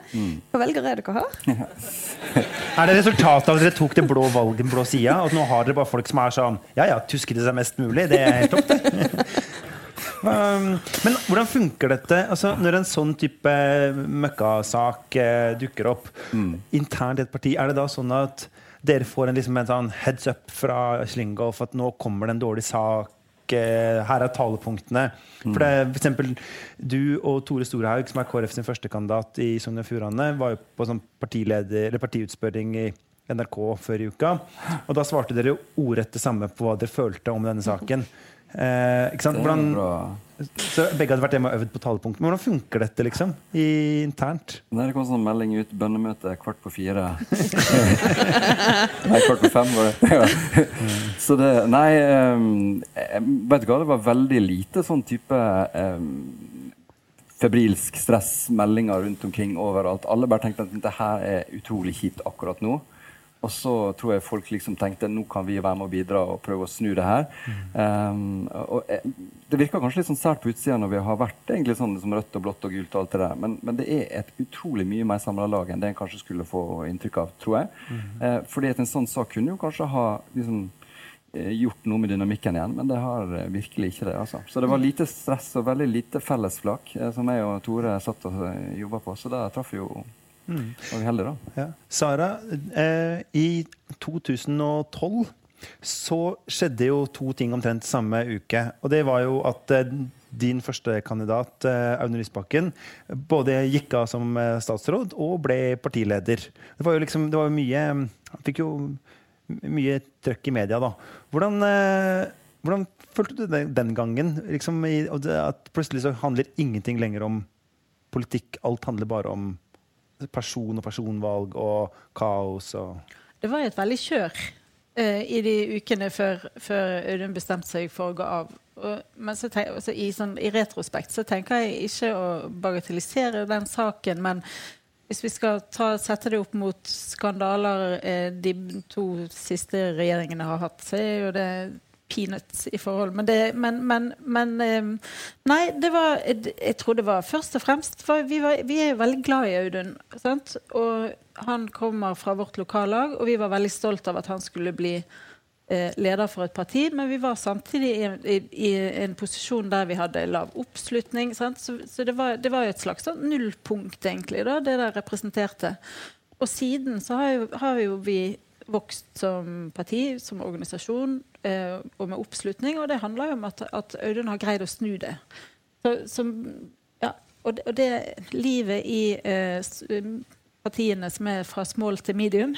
Speaker 3: Hva velgere er dere har?
Speaker 2: Er det resultatet av at dere tok det blå valget, den blå sida? Og nå har dere bare folk som er sånn Ja ja, tusker det seg mest mulig. Det er helt topp, det. Men hvordan funker dette altså, når en sånn type møkkasak eh, dukker opp internt i et parti? Er det da sånn at dere får en, liksom, en sånn heads up fra Slyngolf at nå kommer det en dårlig sak? eh, Her er talepunktene. For det, for eksempel, du og Tore Storhaug, som er KrF sin førstekandidat i Sogn og Fjordane, var jo på sånn partiutspørring i NRK før i uka. Og da svarte dere ordrett det samme på hva dere følte om denne saken. Eh, ikke sant? Hvordan, så begge hadde vært hjemme og øvd på talepunkt. Men hvordan funker dette liksom, i, internt?
Speaker 5: Nei, det kom sånn melding ut. Bønnemøte kvart på fire. nei, kvart på fem var det. Ja. Så det Nei, um, vet du hva, det var veldig lite sånn type um, febrilsk stress, meldinger rundt omkring overalt. Alle bare tenkte at dette her er utrolig kjipt akkurat nå. Og så tror jeg folk liksom tenkte nå kan vi være med og bidra og prøve å snu det her. Um, og eh, Det virker kanskje litt sånn sært på utsida når vi har vært egentlig sånn som rødt og blått og gult og alt det der, men, men det er et utrolig mye mer samla lag enn det en kanskje skulle få inntrykk av, tror jeg. Eh, fordi at en sånn sak kunne jo kanskje ha liksom eh, gjort noe med dynamikken igjen, men det har virkelig ikke det. altså. Så det var lite stress og veldig lite fellesflak som jeg og Tore satt og uh, jobba på, så der traff vi jo var vi da.
Speaker 2: Ja. Sara, eh, i 2012 så skjedde jo to ting omtrent samme uke. Og det var jo at eh, din førstekandidat, eh, Audun Lysbakken, både gikk av som eh, statsråd og ble partileder. Det var jo liksom, det var jo mye Han fikk jo mye trøkk i media, da. Hvordan, eh, hvordan følte du det den gangen? Liksom at plutselig så handler ingenting lenger om politikk. Alt handler bare om person og personvalg og kaos og
Speaker 4: Det var et veldig kjør uh, i de ukene før, før Audun bestemte seg for å gå av. Og, men tenk, altså, i, sånn, i retrospekt så tenker jeg ikke å bagatellisere den saken, men hvis vi skal ta, sette det opp mot skandaler eh, de to siste regjeringene har hatt, så er jo det peanuts i forhold. Men, det, men, men, men eh, Nei, det var Jeg tror det var først og fremst for vi, var, vi er veldig glad i Audun. Sant? Og han kommer fra vårt lokallag, og vi var veldig stolt av at han skulle bli eh, leder for et parti. Men vi var samtidig i, i, i en posisjon der vi hadde lav oppslutning. Sant? Så, så det, var, det var et slags sånn nullpunkt, egentlig, da, det der representerte. Og siden så har jo, har jo vi vokst som parti, som organisasjon eh, og med oppslutning. Og det handler jo om at, at Audun har greid å snu det. Så, som, ja, og, det, og det livet i eh, partiene som er fra small til medium,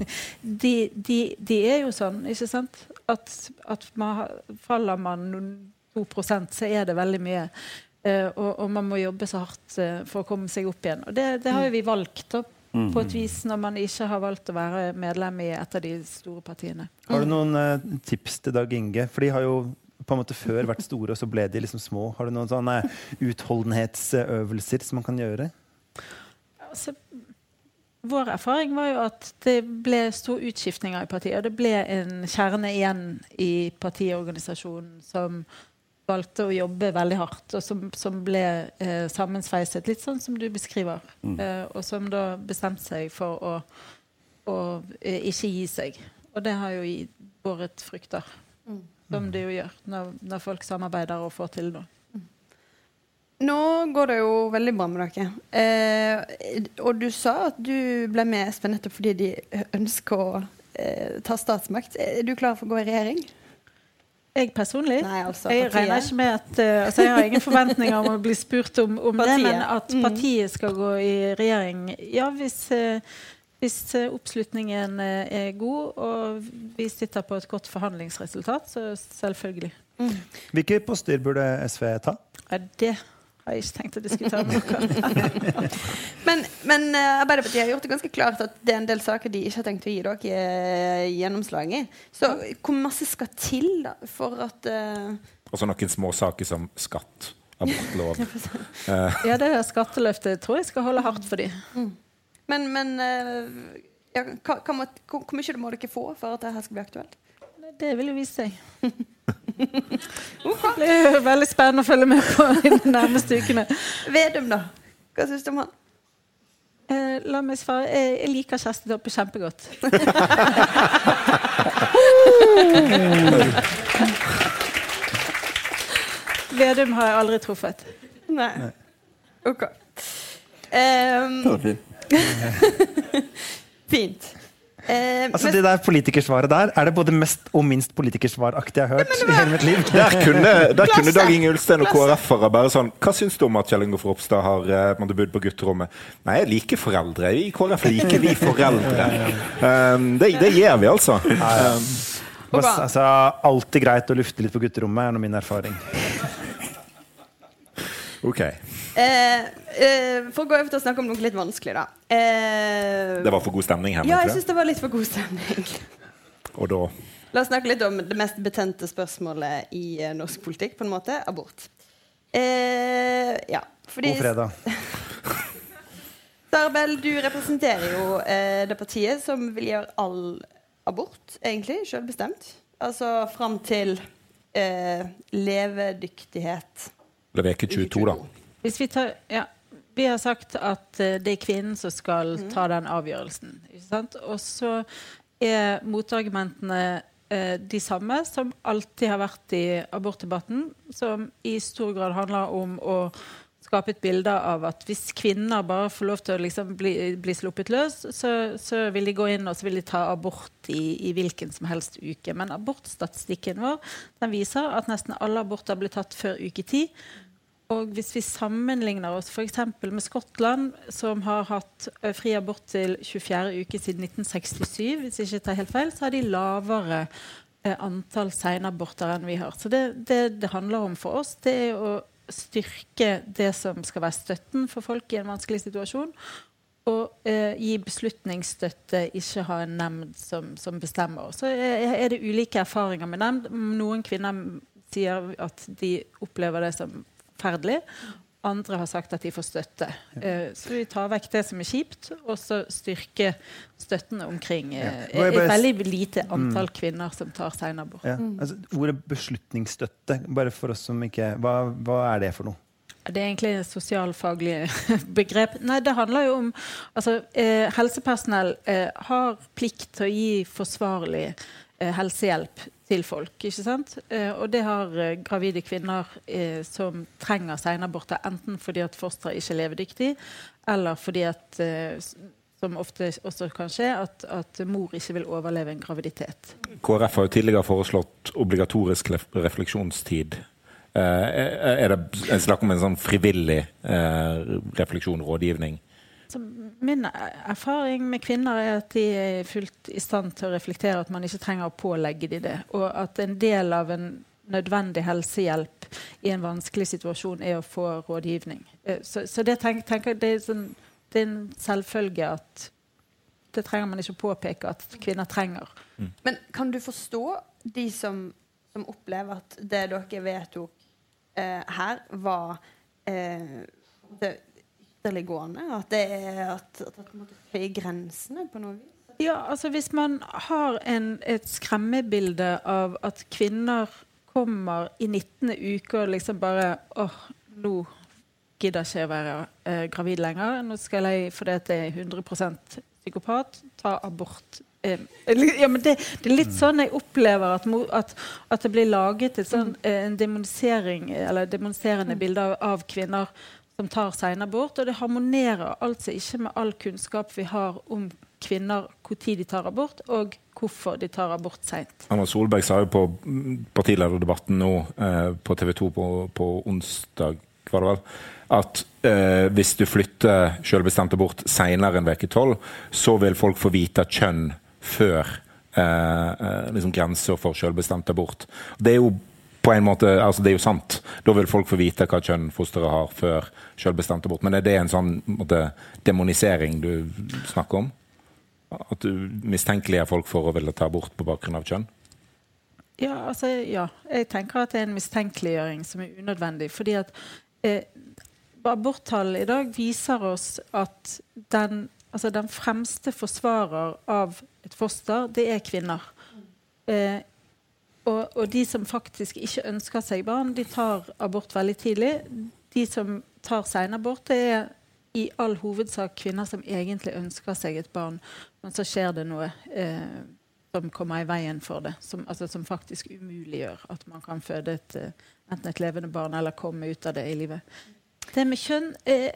Speaker 4: de, de, de, er jo sånn, ikke sant? At, at man, faller man 2% så er det veldig mye. Eh, og, og, man må jobbe så hardt uh, for å komme seg opp igjen. Og det, det har jo vi valgt opp mm. på et vis når man ikke har valgt å være medlem i et av de store partiene.
Speaker 2: Har du noen uh, tips til Dag Inge? For de har jo på en måte før vært store, og så ble de liksom små. Har du noen sånne utholdenhetsøvelser som man kan gjøre?
Speaker 4: Altså, vår erfaring var jo at det ble stor utskiftninger i partiet. Og det ble en kjerne igjen i partiorganisasjonen som valgte å jobbe veldig hardt, og som, som ble eh, sammensveiset, litt sånn som du beskriver. Mm. Eh, og som da bestemte seg for å, å eh, ikke gi seg. Og det har jo båret frukter, mm. som det jo gjør når, når, folk samarbeider og får til noe. Mm.
Speaker 3: Nå går det jo veldig bra med dere. Eh, og du sa at du ble med Espen nettopp fordi de ønsker å eh, ta statsmakt. Er du klar for å gå i regjering?
Speaker 4: Jeg personlig? Nei, altså, jeg regner ikke med at uh, altså, Jeg har ingen forventninger om å bli spurt om, om det, men at mm. partiet skal gå i regjering Ja, hvis, uh, hvis uh, oppslutningen er god og vi sitter på et godt forhandlingsresultat, så selvfølgelig. Mm.
Speaker 2: Hvilke poster burde SV ta?
Speaker 4: Ja, det har jeg ikke tenkt å diskutere noe.
Speaker 3: men, men uh, Arbeiderpartiet har gjort det ganske klart at det er en del saker de ikke har tenkt å gi dere uh, gjennomslag i. Så hvor masse skal til da, for at uh...
Speaker 1: Og så noen små saker som skatt, abortlov.
Speaker 4: ja, det er skatteløftet tror jeg skal holde hardt for dem. Mm.
Speaker 3: Men, men ja, hva, hva må, hvor, hvor mye må dere få for at dette skal bli aktuelt?
Speaker 4: Det vil jo vise seg. Det blir veldig spennende å følge med på i de nærmeste ukene.
Speaker 3: Vedum, da? Hva syns du om han?
Speaker 4: Eh, la meg svare. Jeg, jeg liker Kjersti Toppe kjempegodt. Vedum har jeg aldri truffet.
Speaker 3: Nei. OK. Um,
Speaker 5: det var fint.
Speaker 3: fint.
Speaker 2: Eh, altså Det der politikersvaret der er det både mest og minst politikersvaraktig jeg har hørt i hele mitt liv.
Speaker 1: Der kunne, der kunne Dag Inge Ulstein og KrF-ere bare sånn Hva syns du om at Kjell Ingolf Ropstad har uh, bodd på gutterommet? Nei, jeg liker foreldre. I KrF liker vi foreldre. Um, det, det gjør vi, altså. Um,
Speaker 2: altså. Alltid greit å lufte litt på gutterommet, er nå min erfaring.
Speaker 1: Ok.
Speaker 3: Eh, eh, for å gå over til å snakke om noe litt vanskelig, da.
Speaker 1: Eh, det var for god stemning her?
Speaker 3: Ja, jeg syns det var litt for god stemning.
Speaker 1: Og da?
Speaker 3: La oss snakke litt om det mest betente spørsmålet i eh, norsk politikk, på en måte abort. Eh, ja, fordi
Speaker 2: God fredag.
Speaker 3: Sarbel, du representerer jo eh, det partiet som vil gjøre all abort, egentlig, selvbestemt. Altså fram til levedyktighet.
Speaker 1: Det er uke 22, da.
Speaker 4: Hvis vi, tar, ja, vi har sagt at uh, det er kvinnen som skal mm. ta den avgjørelsen. Og så er motargumentene uh, de samme som alltid har vært i abortdebatten, som i stor grad handler om å skape et bilde av at hvis kvinner bare får lov til å liksom bli, bli, sluppet løs, så, så, vil de gå inn og så vil de ta abort i, i hvilken som helst uke. Men abortstatistikken vår den viser at nesten alle aborter blir tatt før uke ti. Og hvis vi sammenligner oss f.eks. med Skottland, som har hatt eh, fri abort til 24. uke siden 1967, hvis jeg ikke tar helt feil, så har de lavere eh, antall senaborter enn vi har. Så det, det, det handler om for oss, det er å styrke det som skal være støtten for folk i en vanskelig situasjon. Og eh, gi beslutningsstøtte, ikke ha en nemnd som, som bestemmer. Så er, er det ulike erfaringer med nemnd. Noen kvinner sier at de opplever det som forferdelig. andre har sagt at de får støtte. Eh, så vi tar vekk det som er kjipt, og så styrke støttene omkring eh,
Speaker 2: Ja. Er
Speaker 4: et veldig lite antall kvinner som tar seinabort.
Speaker 2: Ja. Altså, ordet beslutningsstøtte, bare for oss som ikke hva, hva er det for noe?
Speaker 4: Det er egentlig et sosialfaglig begrep. Nei, det handler jo om altså, eh, Helsepersonell eh, har plikt til å gi forsvarlig eh, helsehjelp til folk. ikke sant? Eh, og det har eh, gravide kvinner eh, som trenger seinaborter, enten fordi at fosteret ikke er levedyktig, eller fordi at eh, som ofte også kan skje, at, at mor ikke vil overleve en graviditet.
Speaker 1: KrF har jo tidligere foreslått obligatorisk refleksjonstid. Eh, er det en snakk om en sånn frivillig eh, refleksjon, rådgivning?
Speaker 4: Så min erfaring med kvinner er at de er fullt i stand til å reflektere at man ikke trenger å pålegge dem det. Og at en del av en nødvendig helsehjelp i en vanskelig situasjon er å få rådgivning. Eh, Så, så det, tenk, tenker, det, er sånn, det er en selvfølge at det trenger man ikke å påpeke at kvinner trenger.
Speaker 3: Men kan du forstå de som, som opplever at det dere vedtok eh, her, var eh, det ytterliggående? At det er at, at at på en grensene på noe vis?
Speaker 4: Ja, altså Hvis man har en, et skremmebilde av at kvinner kommer i 19. uke og liksom bare åh, nå gidder ikke jeg å være eh, gravid lenger. Nå skal jeg, fordi at jeg er 100% psykopat, ta abort. Eh, ja, men det, det er litt sånn jeg opplever at, at, at det blir laget et sånn, eh, en demonisering, eller demoniserende bilde av, av kvinner som tar senabort. Og det harmonerer altså ikke med all kunnskap vi har om kvinner, når de tar abort, og hvorfor de tar abort seint.
Speaker 1: Anna Solberg sa jo på partilederdebatten nå eh, på TV 2 på, på onsdag var det vel, at eh, hvis du flytter selvbestemt abort senere enn uke 12, så vil folk få vite kjønn før eh, eh, liksom grenser for selvbestemt abort. Det er jo på en måte, altså det er jo sant. Da vil folk få vite hva kjønn fosteret har før selvbestemt abort. Men er det en sånn måte, demonisering du snakker om? At du mistenkeliggjør folk for å ville ta abort på bakgrunn av kjønn?
Speaker 4: Ja, altså, ja. Jeg tenker at det er en mistenkeliggjøring som er unødvendig. fordi at eh, aborttall i dag viser oss at den, altså den fremste forsvarer av et foster, det er kvinner. Eh, og, og de som faktisk ikke ønsker seg barn, de tar abort veldig tidlig. De som tar senabort, det er i all hovedsak kvinner som egentlig ønsker seg et barn, men så skjer det noe eh, som kommer i veien for det. Som, altså, som faktisk umuliggjør at man kan føde et, eh, enten et levende barn eller komme ut av det i livet. Det med kjønn eh,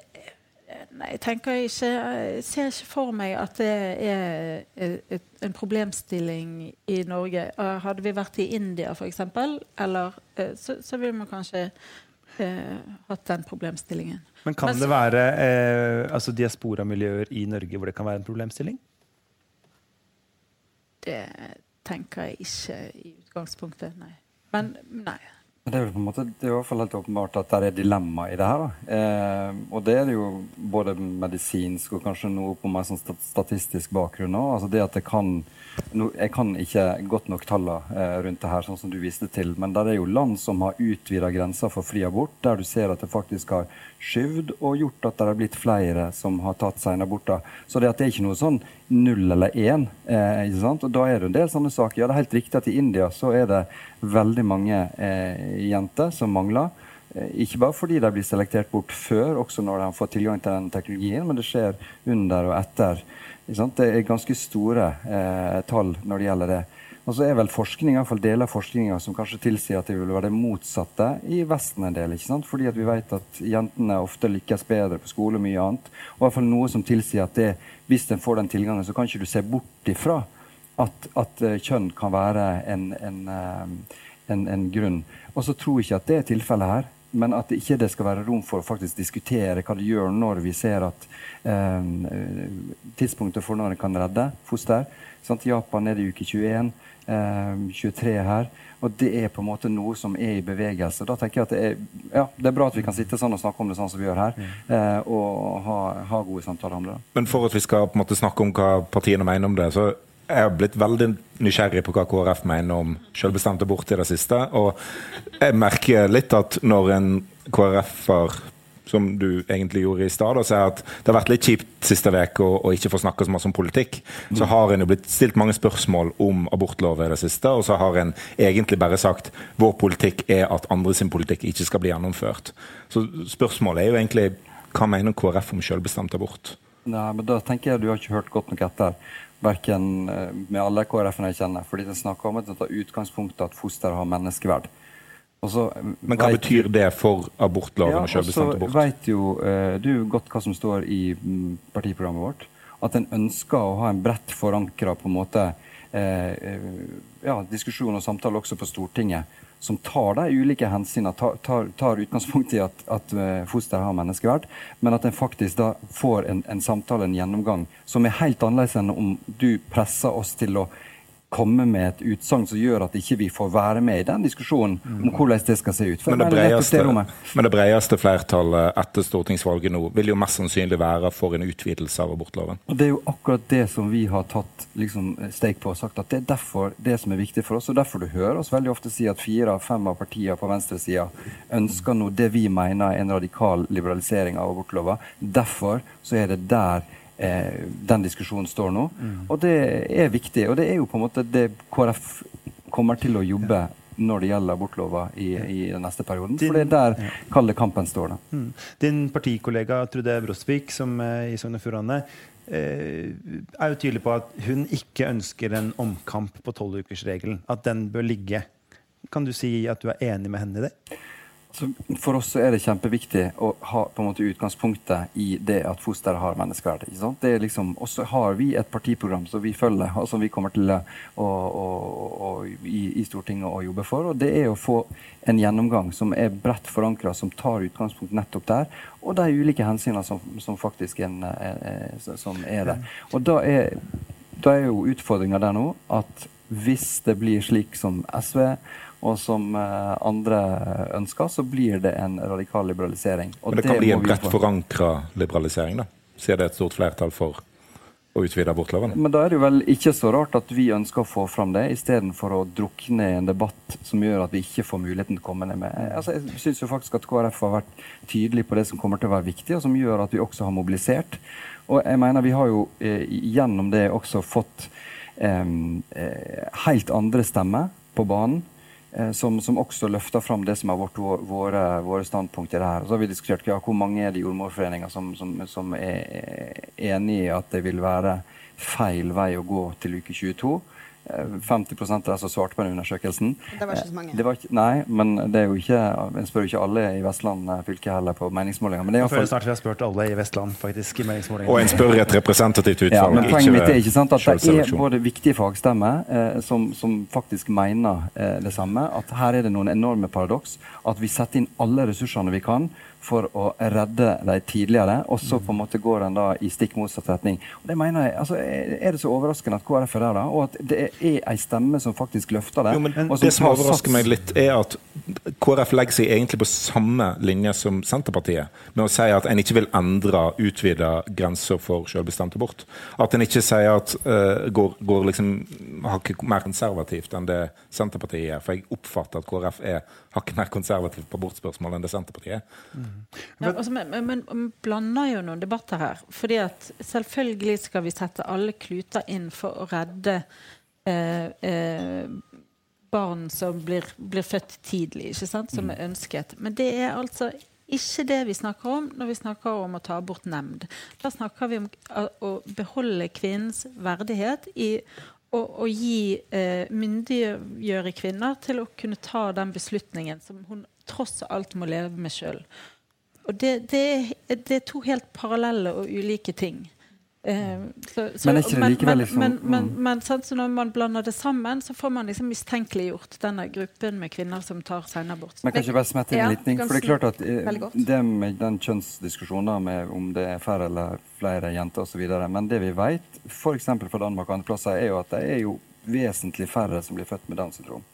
Speaker 4: Nei, jeg tenker ikke Jeg ser ikke for meg at det er et, en problemstilling i Norge. Hadde vi vært i India, f.eks., eller eh, så, så ville man kanskje eh, hatt den problemstillingen.
Speaker 2: Men kan
Speaker 4: Men
Speaker 2: det være eh, altså diasporamiljøer i Norge hvor det kan være en problemstilling?
Speaker 4: Det tenker jeg ikke i utgangspunktet, nei. Men nei.
Speaker 5: Det er, måte, det er i hvert fall helt åpenbart at det er dilemma i det her. Eh, og det er det jo både medisinsk og kanskje noe på mer sånn statistisk bakgrunn òg. Altså det at det kan no, Jeg kan ikke godt nok tallene eh, rundt det her, sånn som du viste til. Men det er jo land som har utvida grenser for fri abort, der du ser at det faktisk har skyvd og gjort at det har blitt flere som har tatt senaborter. Så det det er ikke noe sånn null eller én. Eh, ikke sant? Og da er det en del sånne saker. Ja, det er helt riktig at i India så er det veldig mange eh, jenter som mangler. Eh, ikke bare fordi de blir selektert bort før, også når de fått tilgang til den teknologien, men det skjer under og etter. Det er ganske store eh, tall når det gjelder det. Og så er vel forskning, i hvert fall deler av forskninga som kanskje tilsier at det vil være det motsatte i Vesten en del. ikke sant? Fordi at vi vet at jentene ofte lykkes bedre på skole og mye annet. Og i hvert fall noe som tilsier at det, hvis en får den tilgangen, så kan ikke du se bort ifra at, at eh, kjønn kan være en, en, eh, en, en grunn. Og så tror jeg ikke at det er tilfellet her. Men at det ikke det skal være rom for å faktisk diskutere hva det gjør når vi ser at eh, tidspunktet for når en kan redde foster sant? Japan er det i uke 21, eh, 23 her. Og det er på en måte noe som er i bevegelse. Da tenker jeg at det er, ja, det er bra at vi kan sitte sånn og snakke om det sånn som vi gjør her, eh, og ha, ha gode samtaler om det.
Speaker 1: Men for at vi skal på en måte snakke om hva partiene mener om det, så er har blitt veldig nysgjerrig på hva KrF mener om selvbestemt abort i det siste. Og jeg merker litt at når en KrF-er som du egentlig gjorde i stad, og si at det har vært litt kjipt siste uke å, å ikke få snakke så mye om politikk, så har en jo blitt stilt mange spørsmål om abortlov i det siste, og så har en egentlig bare sagt vår politikk er at andre sin politikk ikke skal bli gjennomført. Så spørsmålet er jo egentlig hva mener KrF om selvbestemt abort?
Speaker 5: Nei, men Da tenker jeg du har ikke hørt godt nok etter. Verken eh, med alle KrF-ene jeg kjenner. fordi den snakker om at den tar utgangspunkt at foster har menneskeverd. Så,
Speaker 1: men hva betyr det for abortloven ja, og selvbestemt abort?
Speaker 5: Så vet jo uh, du godt hva som står i mm, partiprogrammet vårt. At en ønsker å ha en bredt forankra måte uh, ja, diskusjon og samtale også på Stortinget som tar de ulike hensynene, tar, tar, utgangspunkt i at, at fosteret foster har menneskeverd, men at en faktisk da får en, en samtale, en gjennomgang, som er helt annerledes enn om du presser oss til å komme med et utsagn som gjør at ikke vi får være med i den diskusjonen om hvordan det skal se ut.
Speaker 1: Men det, bredeste, men det, bredeste, flertallet etter stortingsvalget nå vil jo mest sannsynlig være for en utvidelse av abortloven.
Speaker 5: Og Det er jo akkurat det som vi har tatt liksom, steg på og sagt at det er derfor det som er viktig for oss. Og derfor du hører oss veldig ofte si at fire av fem av partiene på venstresida ønsker nå det vi mener er en radikal liberalisering av abortloven. Derfor så er det der eh, den diskusjonen står nå. Mm. Og det er viktig. Og det er jo på en måte det KrF kommer til å jobbe når det gjelder abortlova i, i, den neste perioden. Din, for det er der ja. kalde kampen står. Da. Mm.
Speaker 2: Din partikollega Trude Brosvik som er i Sogn og Fjordane eh, er jo tydelig på at hun ikke ønsker en omkamp på tolvukersregelen. At den bør ligge. Kan du si at du er enig med henne i det?
Speaker 5: Så for oss er det kjempeviktig å ha på en måte utgangspunktet i det at fosteret har menneskeverd. Liksom, og så har vi et partiprogram som vi følger, og som vi kommer til å, å, å, i, i, Stortinget å jobbe for. og Det er å få en gjennomgang som er bredt forankra, som tar utgangspunkt nettopp der. Og de ulike hensynene som, som faktisk en, er, er, som er der. Og da er, da er jo utfordringa der nå at hvis det blir slik som SV og som eh, andre ønsker, så blir det en radikal liberalisering.
Speaker 1: Og Men det kan det bli en bredt forankra liberalisering, da? Sier det et stort flertall for å utvide abortloven?
Speaker 5: Men da er det jo vel ikke så rart at vi ønsker å få fram det, istedenfor å drukne i en debatt som gjør at vi ikke får muligheten til å komme ned med. Altså, jeg syns jo faktisk at KrF har vært tydelig på det som kommer til å være viktig, og som gjør at vi også har mobilisert. Og jeg mener vi har jo eh, gjennom det også fått eh, helt andre stemmer på banen. Eh, som, som, også løfter fram det som har vært våre, våre standpunkter her. Så har vi diskutert ja, hvor mange er det jordmorforeninger som, som, som er enig i at det vil være feil vei å gå til uke 22. 50 av de som svarte på den undersøkelsen.
Speaker 3: Det var ikke så mange.
Speaker 5: Ikke, nei, men det er jo ikke, en spør jo ikke alle i Vestland eh, fylke heller på meningsmålinger. Men det er
Speaker 2: jeg føler snart vi har spurt alle i Vestland faktisk i meningsmålinger.
Speaker 1: Og en spør et representativt utvalg.
Speaker 5: Ja, men poenget mitt er ikke sant, at det er både viktige fagstemmer eh, som, som, faktisk mener eh, det samme. At her er det noen enorme paradoks. At vi setter inn alle ressursene vi kan for å redde dem tidligere, og så på en måte går en da i stikk motsatt retning. Og det mener jeg, altså, Er det så overraskende at KrF er der, da? Og at det er ei stemme som faktisk løfter det?
Speaker 1: Jo, men det som overrasker meg litt, er at KrF legger seg egentlig på samme linje som Senterpartiet, med å si at en ikke vil endre utvide grenser for selvbestemt abort. At en ikke sier at uh, går, går liksom hakket mer konservativt enn det Senterpartiet er. For jeg oppfatter at KrF er hakket mer konservativt på abortspørsmål enn det Senterpartiet er. Mm.
Speaker 4: Ja, altså, men, men, men blander jo noen debatter her. fordi at selvfølgelig skal vi sette alle kluter inn for å redde eh, eh, barn som blir, blir, født tidlig, ikke sant? som mm. er ønsket. Men det er altså ikke det vi snakker om når vi snakker om å ta bort nemnd. Da snakker vi om å beholde kvinnens verdighet i å, å gi eh, myndiggjøre kvinner til å kunne ta den beslutningen som hun tross alt må leve med sjøl. Det, det, det, er to helt parallelle og ulike ting.
Speaker 5: Uh, så, så, men er ikke det likevel liksom
Speaker 4: Men, men, mm. men sant, så når man blander det sammen, så får man liksom mistenkeliggjort denne gruppen med kvinner som tar senabort.
Speaker 5: Men kan ikke bare smette inn en liten For det er klart at uh, det med den kjønnsdiskusjonen med om det er færre eller flere jenter osv. Men det vi vet, f.eks. fra Danmark og andre plasser, er jo at det er jo vesentlig færre som blir født med Downs syndrom.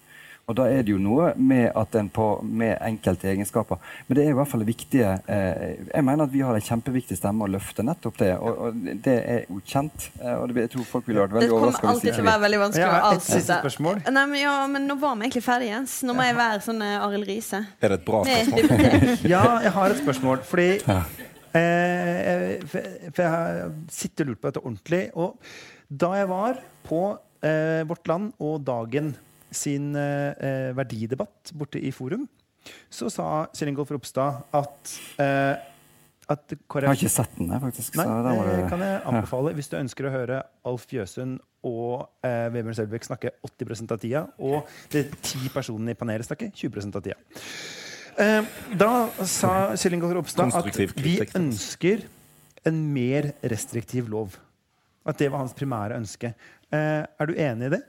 Speaker 5: Og da er det jo noe med at en på, med enkelte egenskaper Men det er i hvert fall viktige eh, Jeg mener at vi har en kjempeviktig stemme å løfte nettopp det. Og, og det er jo kjent. Eh, og det, jeg tror folk ville vært
Speaker 3: Det kommer alltid til å være veldig vanskelig å avslutte. Nei, men, ja, men nå var vi egentlig ferdige, Jens. Nå må jeg være sånn eh, Arild Riise.
Speaker 1: Er det et bra spørsmål?
Speaker 2: Ja, jeg har et spørsmål. Fordi eh, for, for jeg har sittet og lurt på dette ordentlig. Og da jeg var på eh, Vårt Land og Dagen sin eh, verdidebatt borte i Forum, så sa Kjell Ingolf Ropstad at eh, at
Speaker 5: Jeg har ikke sett den, jeg, faktisk.
Speaker 2: Nei,
Speaker 5: så da
Speaker 2: det kan jeg anbefale hvis du ønsker å høre Alf Jøsund og eh, Vebjørn Selbekk snakke 80 av tida, og de ti personene i panelet snakke 20 av tida. Eh, da sa Kjell Ingolf Ropstad at vi ønsker en mer restriktiv lov. At det var hans primære ønske. Eh, er du enig i det?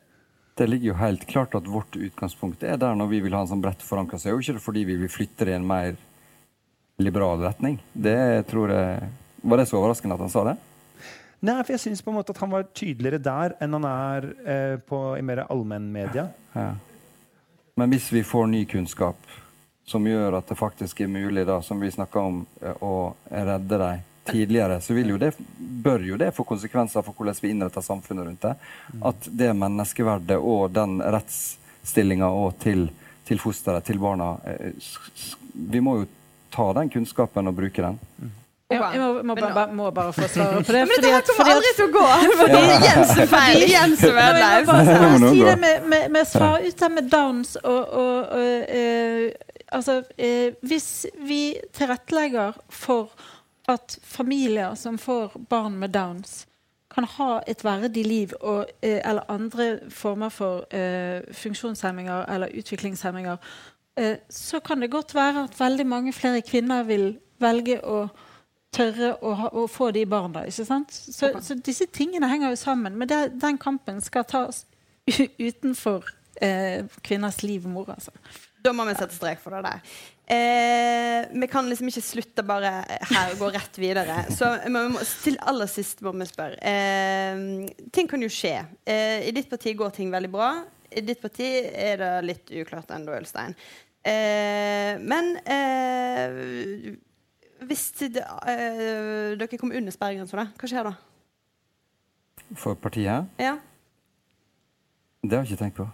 Speaker 5: Det ligger jo helt klart at vårt utgangspunkt er der når vi vil ha en sånn bredt forankra. Så er jo ikke det fordi vi vil flytte det i en mer liberal retning. Det tror jeg Var det så overraskende at han sa det?
Speaker 2: Nei, for jeg syns på en måte at han var tydeligere der enn han er eh, på, i mer allmennmedia.
Speaker 5: Ja. Men hvis vi får ny kunnskap som gjør at det faktisk er mulig, da, som vi snakka om, eh, å redde dem tidligere, så vil jo det, bør jo det få konsekvenser for hvordan vi innretter samfunnet rundt det. At det menneskeverdet og den rettsstillinga og til, til fosteret, til barna eh, Vi må jo ta den kunnskapen og bruke den.
Speaker 4: Jeg, jeg må, må,
Speaker 3: ba,
Speaker 4: ba, må bare få svare på det.
Speaker 3: Men dette her kommer aldri til å gå! Fordi Jensen-feil. Jens
Speaker 4: Nå, jeg må
Speaker 3: ødelagt.
Speaker 4: bare
Speaker 5: Det må nå
Speaker 4: si det med, med, med svar ut her med downs og, og, og eh, Altså, eh, hvis vi tilrettelegger for at familier som får barn med downs, kan ha et verdig liv og, eh, eller andre former for uh, funksjonshemminger eller utviklingshemminger, uh, så kan det godt være at veldig mange flere kvinner vil velge å tørre å, ha, å få de barna. ikke sant? Så, så disse tingene henger jo sammen. Men det, den kampen skal tas utenfor uh, kvinners liv og mor. Altså.
Speaker 3: Da må vi sette strek for det der. Eh, vi kan liksom ikke slutte bare her og gå rett videre. Så vi må, til aller sist må vi spørre. Eh, ting kan jo skje. Eh, I ditt parti går ting veldig bra. I ditt parti er det litt uklart ennå, Ølstein. Eh, men eh, hvis det, eh, dere kommer under sperregrensa, hva skjer da?
Speaker 5: For partiet?
Speaker 3: Ja?
Speaker 5: Det har jeg ikke tenkt på.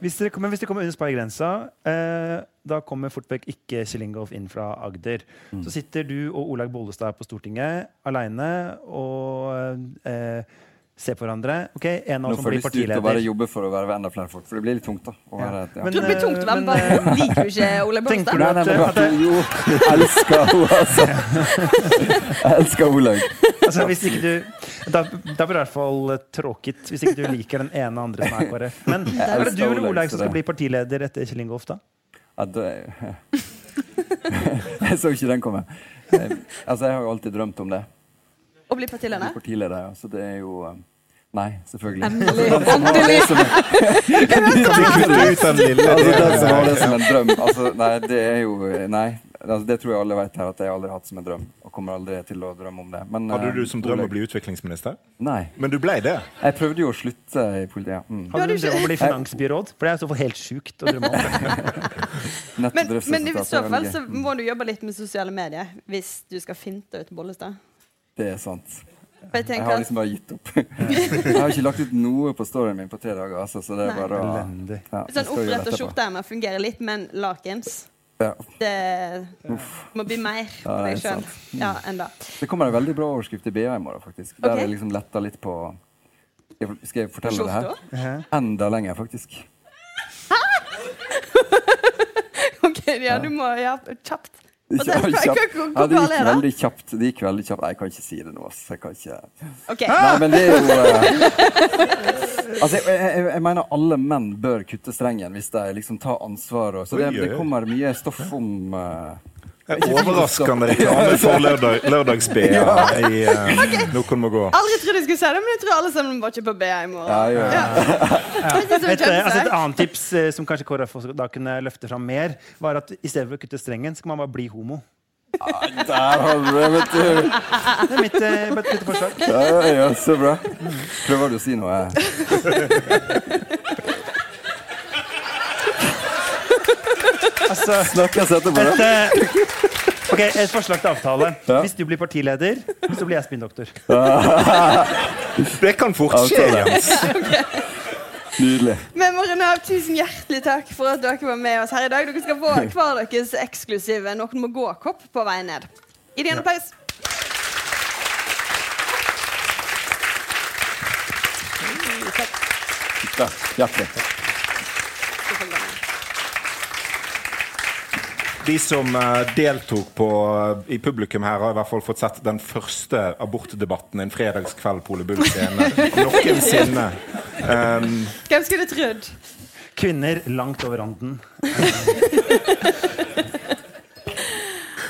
Speaker 2: Hvis dere kommer, hvis dere kommer under sperregrensa, eh, da kommer fort vekk ikke Kjell Ingolf inn fra Agder.
Speaker 5: Mm.
Speaker 2: Så sitter du og Olaug Bollestad på Stortinget aleine og eh, ser på hverandre. Ok, En av
Speaker 5: Nå
Speaker 2: som
Speaker 5: får
Speaker 2: blir
Speaker 5: jeg lyst til å bare
Speaker 2: partileder.
Speaker 5: jobbe for å være enda flere folk, for det blir litt tungt. da. Å være, et- ja.
Speaker 2: Men,
Speaker 3: tror det blir tungt å være
Speaker 2: men,
Speaker 3: med. Bare Liker du ikke Olaug
Speaker 2: tenker
Speaker 3: Bolstad?
Speaker 2: du
Speaker 5: Nei, nei, men
Speaker 2: at det-
Speaker 5: jo, elsker henne, altså. Jeg elsker Olaug.
Speaker 2: Altså, hvis ikke du, da, da blir det i hvert fall eh, tråkigt hvis ikke du liker den ene andre som er KrF. Men er det du eller
Speaker 5: Olaug,
Speaker 2: som skal bli partileder etter Kjell Ingolf, da?
Speaker 5: Ja, det, jeg så ikke den komme. Jeg, altså, jeg har jo alltid drømt om det.
Speaker 3: Å bli partileder?
Speaker 5: Partileder, ja. Så det er jo um, Nei, selvfølgelig.
Speaker 4: Endelig.
Speaker 5: Det som er,
Speaker 1: Kutte den
Speaker 5: altså, som har det
Speaker 1: delen.
Speaker 5: som en drøm altså, Nei, det er jo Nei. Altså, det tror jeg alle vet her, at jeg aldri har hatt som en drøm. Og kommer aldri til å drømme om det. Men,
Speaker 1: Hadde
Speaker 5: eh,
Speaker 1: du som drøm å bli utviklingsminister?
Speaker 5: Nei.
Speaker 1: Men du ble det.
Speaker 5: Jeg prøvde jo å slutte i politiet. Mm.
Speaker 2: Hadde du en drøm om å bli finansbyråd? For det er i så fall helt sjukt å drømme om.
Speaker 5: det.
Speaker 3: Men, men i så fall så må du jobbe litt med sosiale medier hvis du skal finte ut Bollestad.
Speaker 5: Det er sant.
Speaker 3: Jeg
Speaker 5: Jeg har liksom bare gitt opp. Jeg har ikke lagt ut noe på storyen min på tre dager. Altså, så det er
Speaker 3: Nei.
Speaker 5: bare å ja, sånn
Speaker 3: oppretta
Speaker 5: det
Speaker 3: skjorteermer fungerer litt, men lakens
Speaker 5: Ja.
Speaker 3: Det må bli mer på deg sjøl. Ja, enda.
Speaker 5: Det kommer en veldig bra overskrift i BA i morgen, faktisk. Der
Speaker 3: okay.
Speaker 5: jeg liksom letta litt på Skal jeg, fortelle det her? Enda lenger, faktisk. Hæ?!
Speaker 3: OK, ja, du må Ja, kjapt.
Speaker 5: Det- gikk kjapt. Ja, det gikk veldig kjapt. Det gikk veldig kjapt. Nei, jeg kan ikke si det nå. ass. Jeg kan ikke
Speaker 3: okay.
Speaker 5: Nei, men det er jo uh... Altså, jeg, jeg, jeg mener alle menn bør kutte strengen hvis de liksom tar ansvar. Og, så det, det kommer mye stoff om eh,
Speaker 1: Overraskende reklame for lørdag, lørdags-BA i uh, Noen må gå.
Speaker 3: Aldri trodde jeg skulle si det, men jeg tror alle sammen var ikke på BA i morgen.
Speaker 5: Ja, ja, ja.
Speaker 2: Et, altså et annet tips eh, som kanskje KrF da kunne løfte fram mer, var at i stedet for å kutte strengen, skal man bare bli homo.
Speaker 5: Der har du det, vet du.
Speaker 2: Det er mitt, eh, lite forslag.
Speaker 5: Ja, ja, ja, så bra. Prøver du å si noe?
Speaker 2: Altså,
Speaker 5: Snakkes etterpå,
Speaker 2: et,
Speaker 5: da.
Speaker 2: ok, et forslag til avtale.
Speaker 5: Ja.
Speaker 2: Hvis du blir partileder, så blir jeg spinndoktor.
Speaker 1: Det kan fort skje. Jens.
Speaker 5: Nydelig.
Speaker 3: Men Marinav, tusen hjertelig takk for at dere var med oss her i dag. Dere skal få hver deres eksklusive Noen må gå-kopp på vei ned. I en applaus.
Speaker 5: Ja, hjertelig.
Speaker 1: De som eh, deltok på, eh, i publikum her, har i hvert fall fått sett den første abortdebatten en fredagskveld på Ole Bull scene noensinne. Um,
Speaker 3: Hvem skulle trodd?
Speaker 2: Kvinner langt over randen.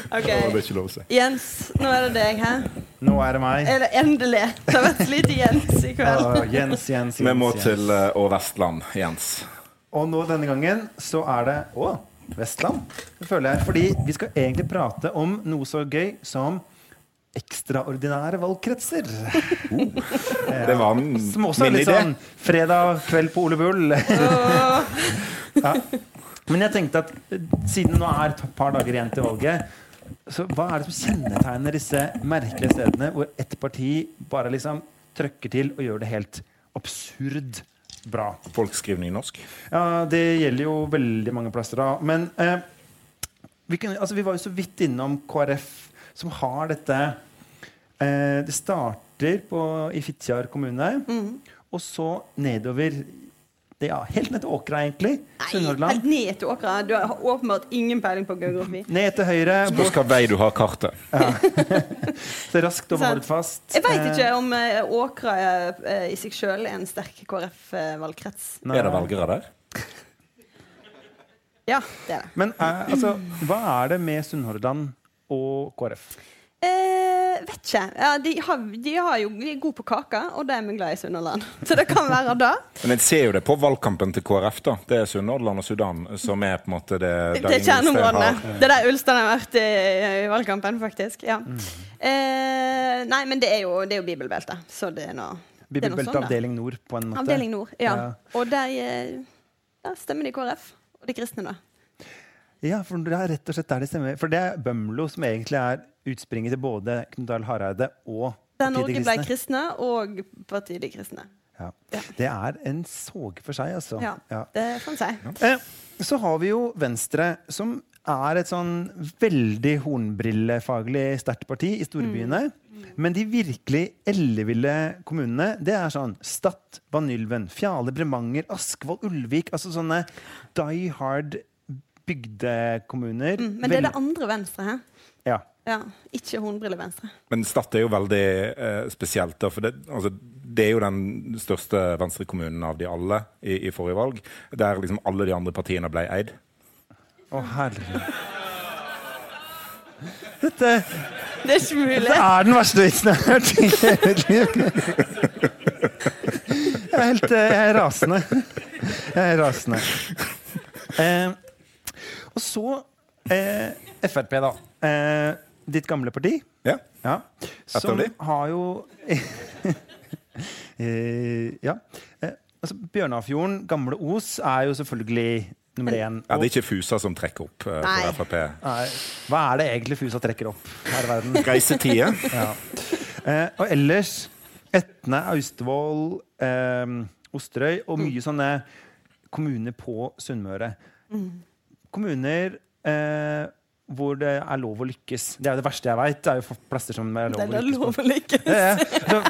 Speaker 3: Ok,
Speaker 1: det er ikke lov å si.
Speaker 3: Jens, nå er det deg her.
Speaker 2: Nå er det meg.
Speaker 3: Eller endelig. Det har vært lite Jens i kveld.
Speaker 2: Å, Jens, Jens, Jens.
Speaker 1: Vi må
Speaker 2: Jens.
Speaker 1: til uh, Å Vestland, Jens.
Speaker 2: Og nå denne gangen så er det Å, Vestland. Det føler jeg. Fordi vi skal egentlig prate om noe så gøy som ekstraordinære valgkretser.
Speaker 1: Det var en,
Speaker 2: Som også er litt sånn fredag kveld på Ole Bull. ja. Men jeg tenkte at eh, siden nå er et par dager igjen til valget, så hva er det som kjennetegner disse merkelige stedene hvor ett parti bare liksom trøkker til og gjør det helt absurd bra?
Speaker 1: Folkskrivning norsk?
Speaker 2: Ja, det gjelder jo veldig mange plasser da. Men eh, vi, kunne, altså, vi var jo så vidt innom KrF, som har dette eh, Det starter på, i Fitjar kommune, og så nedover det, ja, Helt ned til Åkra, egentlig.
Speaker 3: Nei,
Speaker 2: Sunnhordland.
Speaker 3: helt ned til Åkra. Du har åpenbart ingen peiling på geografi.
Speaker 2: Ned til høyre.
Speaker 1: Hvilken vei du har kartet.
Speaker 2: så raskt over
Speaker 3: Sant.
Speaker 2: fast.
Speaker 3: Jeg veit
Speaker 2: Eh,
Speaker 3: ikke om eh, Åkra eh, i seg sjøl er en sterk KrF-valgkrets.
Speaker 1: Er det velgere der?
Speaker 3: Ja, det er det.
Speaker 2: Men eh, altså, hva er det med Sunnhordland og KrF?
Speaker 3: Eh, vet ikke. Ja, de, har, de, har jo, de er gode på kaker, og det er vi glad i Sunnhordland. Så det kan være det.
Speaker 1: Men en ser jo det på valgkampen til KrF. da. Det er Sunnhordland og Sudan som er på en måte det
Speaker 3: Det er kjerneområdene. Det er der Ulstein har vært i, i valgkampen, faktisk. Ja. Eh, nei, men det er jo, det er jo bibelbeltet, så det er nå det er
Speaker 2: Bibelbelte
Speaker 3: sånn,
Speaker 2: avdeling nord, på en måte.
Speaker 3: Avdeling Nord, ja.
Speaker 2: Ja.
Speaker 3: Og der, eh, der stemmer de KrF. Og de kristne, da.
Speaker 2: Ja, for det er rett og slett der de stemmer. For det er Bømlo som egentlig er utspringet til både Knut Arild Hareide og
Speaker 3: Der
Speaker 2: Partiet
Speaker 3: Norge
Speaker 2: De
Speaker 3: ble
Speaker 2: Kristne.
Speaker 3: kristne, og partiet De kristne.
Speaker 2: Ja. Det er en såge for seg, altså.
Speaker 3: Ja,
Speaker 2: Ja.
Speaker 3: det får en si.
Speaker 2: Eh, så har vi jo Venstre, som er et sånn veldig hornbrillefaglig sterkt parti i storbyene. Men de virkelig elleville kommunene, det er sånn Stad, Vanylven, Fjale, Bremanger, Askvoll, Ulvik. Altså sånne die hard bygdekommuner.
Speaker 3: Mm, men det er det andre Venstre her.
Speaker 2: Ja.
Speaker 3: Ja, ikke hornbrille-Venstre.
Speaker 1: Men Stad er jo veldig eh, spesielt. da, for det, altså, det er jo den største venstrekommunen av de alle i, i forrige valg. Der liksom alle de andre partiene ble eid.
Speaker 2: Å, herre Dette,
Speaker 3: Det er ikke mulig.
Speaker 2: dette er den verste vitsen jeg har hørt i hele mitt liv. Jeg er helt eh, jeg er rasende. Jeg er rasende. Eh, og så eh, Frp, da. Eh, ditt gamle parti.
Speaker 1: Ja.
Speaker 2: Ja. Som har jo eh, Ja. Eh, altså, Bjørnafjorden, Gamle Os, er jo selvfølgelig nummer én.
Speaker 1: ja, Det er ikke Fusa som trekker opp uh,
Speaker 3: Nei.
Speaker 1: for Frp.
Speaker 2: Nei, Hva er det egentlig Fusa trekker opp her i verden?
Speaker 1: Reisetida.
Speaker 2: Ja. Eh, og ellers Etne, Austevoll, eh, Osterøy og mye sånne kommuner på Sunnmøre. Kommuner eh, hvor det er lov å lykkes. Det er jo det verste jeg veit. Det er jo plasser som det er
Speaker 3: Det
Speaker 2: lov å
Speaker 3: er
Speaker 2: lykkes
Speaker 3: lov å lykkes.
Speaker 2: Ja, ja.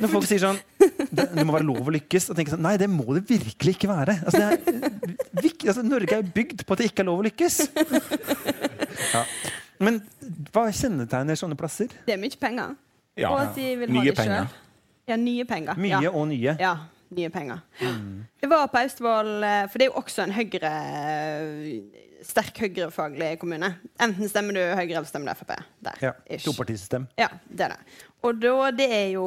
Speaker 2: Når folk sier sånn det, det må være lov å lykkes, og tenker sånn Nei, det må det virkelig ikke være. Altså, det er, vik, altså, Norge er bygd på at det ikke er lov å lykkes. Ja. Men hva kjennetegner sånne plasser?
Speaker 3: Det er mye penger.
Speaker 1: Ja.
Speaker 3: Og at de vil ha
Speaker 1: Nye
Speaker 3: det
Speaker 1: penger.
Speaker 3: Ja, nye penger.
Speaker 2: Mye
Speaker 3: ja.
Speaker 2: og nye.
Speaker 3: Ja, nye penger. Jeg var på Austevoll, eh, for det er jo også en høyre sterk høyrefaglig kommune. Enten stemmer du Høyre eller stemmer du Frp. Der.
Speaker 2: Ja. Topartisystem.
Speaker 3: Ja, det er det. Og da, det er jo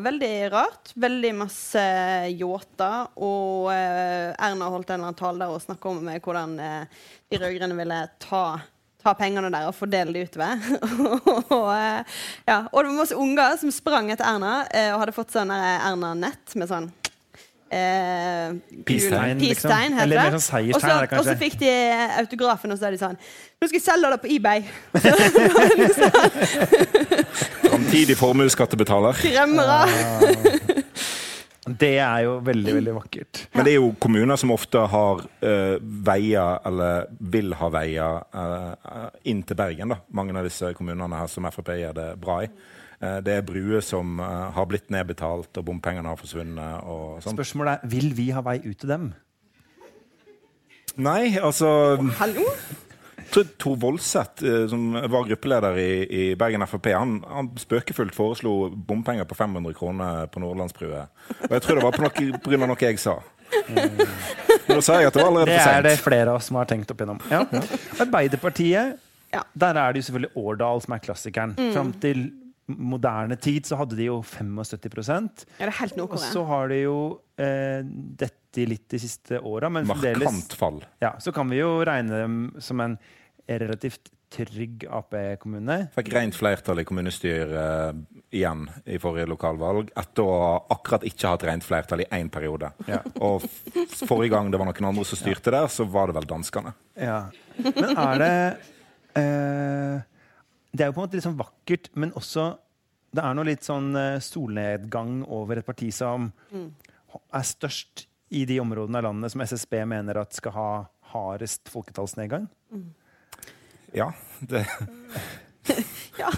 Speaker 3: veldig rart. Veldig masse yachter. Og eh, Erna holdt en eller annen tale der og snakka om eh, hvordan eh, de rød-grønne ville ta, ta pengene der og fordele de utover. og, eh, ja, og det var masse unger som sprang etter Erna eh, og hadde fått sånn Erna-nett med sånn eh,
Speaker 2: Peacetegn, liksom.
Speaker 3: heter
Speaker 2: Eller mer sånn seierstegn,
Speaker 3: Og så-. Og fikk de autografen, og så er de sånn Nå skal jeg selge det på eBay.
Speaker 1: Framtidig formuesskattebetaler.
Speaker 3: Kremmere.
Speaker 2: Det er jo veldig, veldig vakkert.
Speaker 1: Men det er jo kommuner som ofte har uh, veier, eller vil ha veier, uh, inn til Bergen. da. Mange av disse kommunene her som Frp gjør det bra i. Eh, det er bruer som eh, har blitt nedbetalt, og bompengene har forsvunnet. og sånt.
Speaker 2: Spørsmålet er vil vi ha vei ut til dem.
Speaker 1: Nei, altså
Speaker 3: Hallo?
Speaker 1: Jeg tror Tor Voldseth, eh, som var gruppeleder i, i Bergen Frp, han, han spøkefullt foreslo bompenger på 500 kroner på Nordlandsbrua. Og jeg tror det var på noe, på grunn av noe jeg sa. Men da sa jeg at det var
Speaker 2: allerede
Speaker 1: allerede
Speaker 2: sent. det
Speaker 1: er det
Speaker 2: flere av oss som har tenkt opp igjennom. Ja. Arbeiderpartiet,
Speaker 3: Ja.
Speaker 2: der er det jo selvfølgelig Årdal som er klassikeren. Fram til moderne tid så hadde de jo 75
Speaker 3: Ja, det er helt
Speaker 2: noe,
Speaker 3: Og
Speaker 2: så har de jo eh, dette litt de siste åra,
Speaker 1: Markant fall.
Speaker 2: ja, så kan vi jo regne dem som en relativt trygg Ap-kommune.
Speaker 1: Fikk rent flertall i kommunestyret eh, igjen i forrige lokalvalg, etter å akkurat ikke hatt rent flertall i én periode.
Speaker 2: Ja.
Speaker 1: Og forrige gang det var noen andre som styrte der, så var det vel danskene.
Speaker 2: Ja. Men er det eh, Det er jo på en måte litt sånn vakkert, men også Det er noe litt sånn eh, solnedgang over et parti som er størst i de områdene av landet som SSB mener at skal ha hardest folketallsnedgang.
Speaker 1: Ja, det,
Speaker 3: Ja,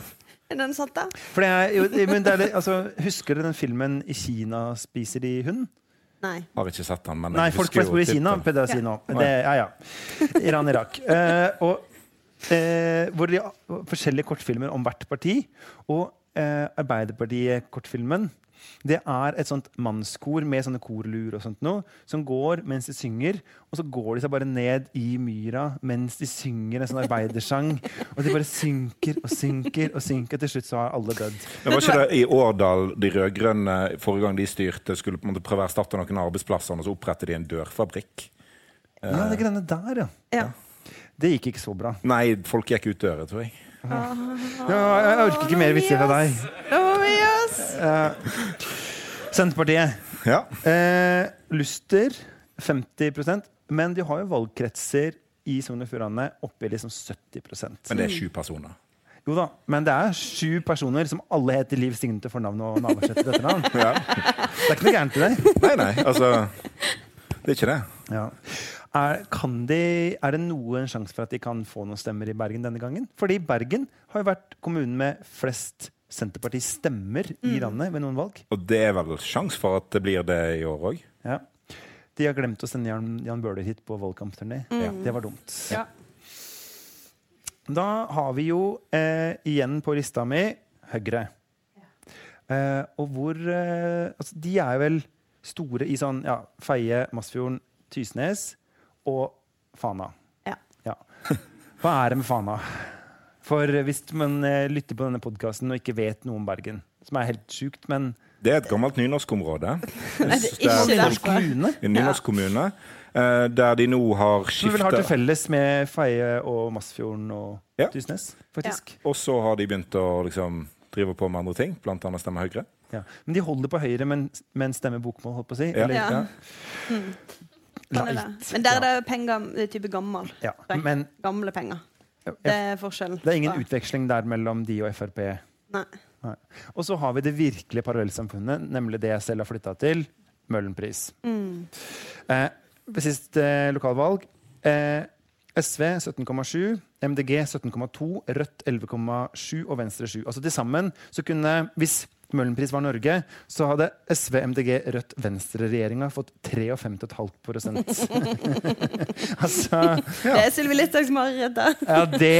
Speaker 3: er den sant, da?
Speaker 2: For det er jo, men det er, altså, husker du den filmen 'I Kina spiser de hund'?
Speaker 3: Nei.
Speaker 1: har ikke sett den, men
Speaker 2: Nei, folk flest bor i Kina,
Speaker 1: tittelen.
Speaker 2: prøvde jeg si. Det, ja, ja. Iran, Irak. Uh, og, eh, hvor de har forskjellige kortfilmer om hvert parti. Og eh, Arbeiderpartiet-kortfilmen det er et sånt mannskor med sånne korluer og sånt noe, som går mens de synger. Og så går de seg bare ned i myra mens de synger en sånn arbeidersang. Og de bare synker og synker og synker. Til slutt så har alle dødd.
Speaker 1: Men var ikke det i Årdal de rød-grønne forrige gang de styrte, skulle på en måte prøve å erstatte noen arbeidsplasser, og så opprettet de en dørfabrikk?
Speaker 2: Ja, det greiene der, ja.
Speaker 3: Ja.
Speaker 2: Det gikk ikke så bra.
Speaker 1: Nei, folk gikk ut døra, tror jeg.
Speaker 2: Ja, jeg orker ikke mer vitser fra deg.
Speaker 3: Gi.
Speaker 2: Senterpartiet.
Speaker 1: Ja.
Speaker 2: Eh, Luster 50% men de har jo valgkretser i Sogn og Fjordane oppe i liksom 70%
Speaker 1: Men det er sju personer.
Speaker 2: Jo da, men det er sju personer som alle heter Liv Signe til fornavn og Navarsete til etternavn.
Speaker 1: Ja.
Speaker 2: Det er ikke noe gærent i det.
Speaker 1: Nei, nei, altså Det er ikke det.
Speaker 2: Ja. Er, kan de, er det noen sjanse for at de kan få noen stemmer i Bergen denne gangen? Fordi Bergen har jo vært kommunen med flest Senterparti-stemmer i landet ved noen valg.
Speaker 1: Og det er vel sjanse for at det blir det i år òg.
Speaker 2: Ja. De har glemt å sende Jan, Jan Bøhler hit på valgkampturné. Det var dumt.
Speaker 3: Ja.
Speaker 2: Da har vi jo eh, igjen på lista mi Høyre. Eh, og hvor eh, altså, De er vel store i sånn ja, Feie, Masfjorden, Tysnes og Fana.
Speaker 3: Ja.
Speaker 2: Ja. Hva er det med Fana? For hvis man eh, lytter på denne podkasten og ikke vet noe om Bergen, som er helt sjukt, men
Speaker 1: Det er et gammelt nynorskområde.
Speaker 3: Nei, det er ikke
Speaker 1: Der-
Speaker 2: kommune
Speaker 1: En nynorsk kommune. eh, der de nå har
Speaker 2: som vi vel har til felles med Feie og Masfjorden og
Speaker 1: Ja.
Speaker 2: Tysnes, faktisk.
Speaker 1: Og så har de begynt å liksom drive på med andre ting, bl.a. stemme Høyre.
Speaker 2: Ja. Men de holder på høyre, men, men stemmer bokmål, holdt på å si.
Speaker 1: Ja.
Speaker 2: Eller,
Speaker 3: Ja.
Speaker 2: Light.
Speaker 3: Men der er det penger er type gammel.
Speaker 2: Ja. Men
Speaker 3: Gamle penger. Det er forskjell.
Speaker 2: det er ingen utveksling der mellom de og Frp.
Speaker 3: Nei.
Speaker 2: Nei. Og så har vi det virkelige parallellsamfunnet, nemlig det jeg selv har flytta til, Møhlenpris.
Speaker 3: Mm.
Speaker 2: Eh, ved sist eh, lokalvalg eh, SV 17,7, MDG 17,2, Rødt 11,7 og Venstre 7. Altså til sammen så kunne, hvis Møhlenpris var Norge, så hadde SV, MDG, Rødt, Venstre-regjeringa fått 53,5 Altså
Speaker 3: Det er Sylvi Listhaug som har redda.
Speaker 2: Ja, det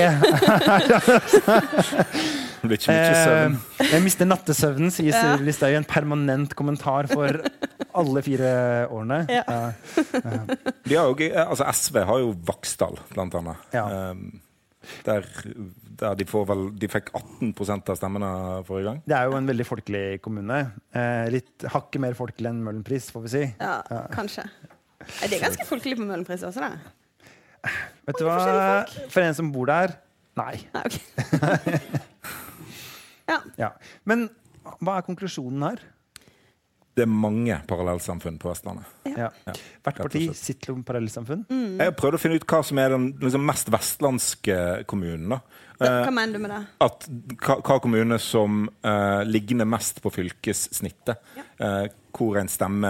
Speaker 1: Det blir ikke mye søvn.
Speaker 2: Eh, jeg mister nattesøvnen, sier
Speaker 3: Ja.
Speaker 2: Sylvi Listhaug i en permanent kommentar for alle fire årene.
Speaker 3: Ja.
Speaker 1: De har jo, altså SV har jo Vaksdal, blant annet.
Speaker 2: Ja.
Speaker 1: Um, der, der de får vel De fikk 18% av stemmene forrige gang.
Speaker 2: Det er jo en veldig folkelig kommune. Eh, litt hakket mer folkelig enn Møhlenpris, får vi si.
Speaker 3: Ja, kanskje. Er Det er ganske folkelig på Møhlenpris også, da.
Speaker 2: Vet du hva? For en som bor der nei.
Speaker 3: Nei, okay. ja.
Speaker 2: Ja. Men hva er konklusjonen her?
Speaker 1: Det er mange parallellsamfunn på Vestlandet.
Speaker 2: Ja. Hvert parti sitter om parallellsamfunn.
Speaker 1: Jeg har prøvd å finne ut hva som er den liksom, mest vestlandske kommunen. da.
Speaker 3: Hva mener du med det?
Speaker 1: At hva, kommune som uh, ligner mest på fylkessnittet. Eh, hvor en stemme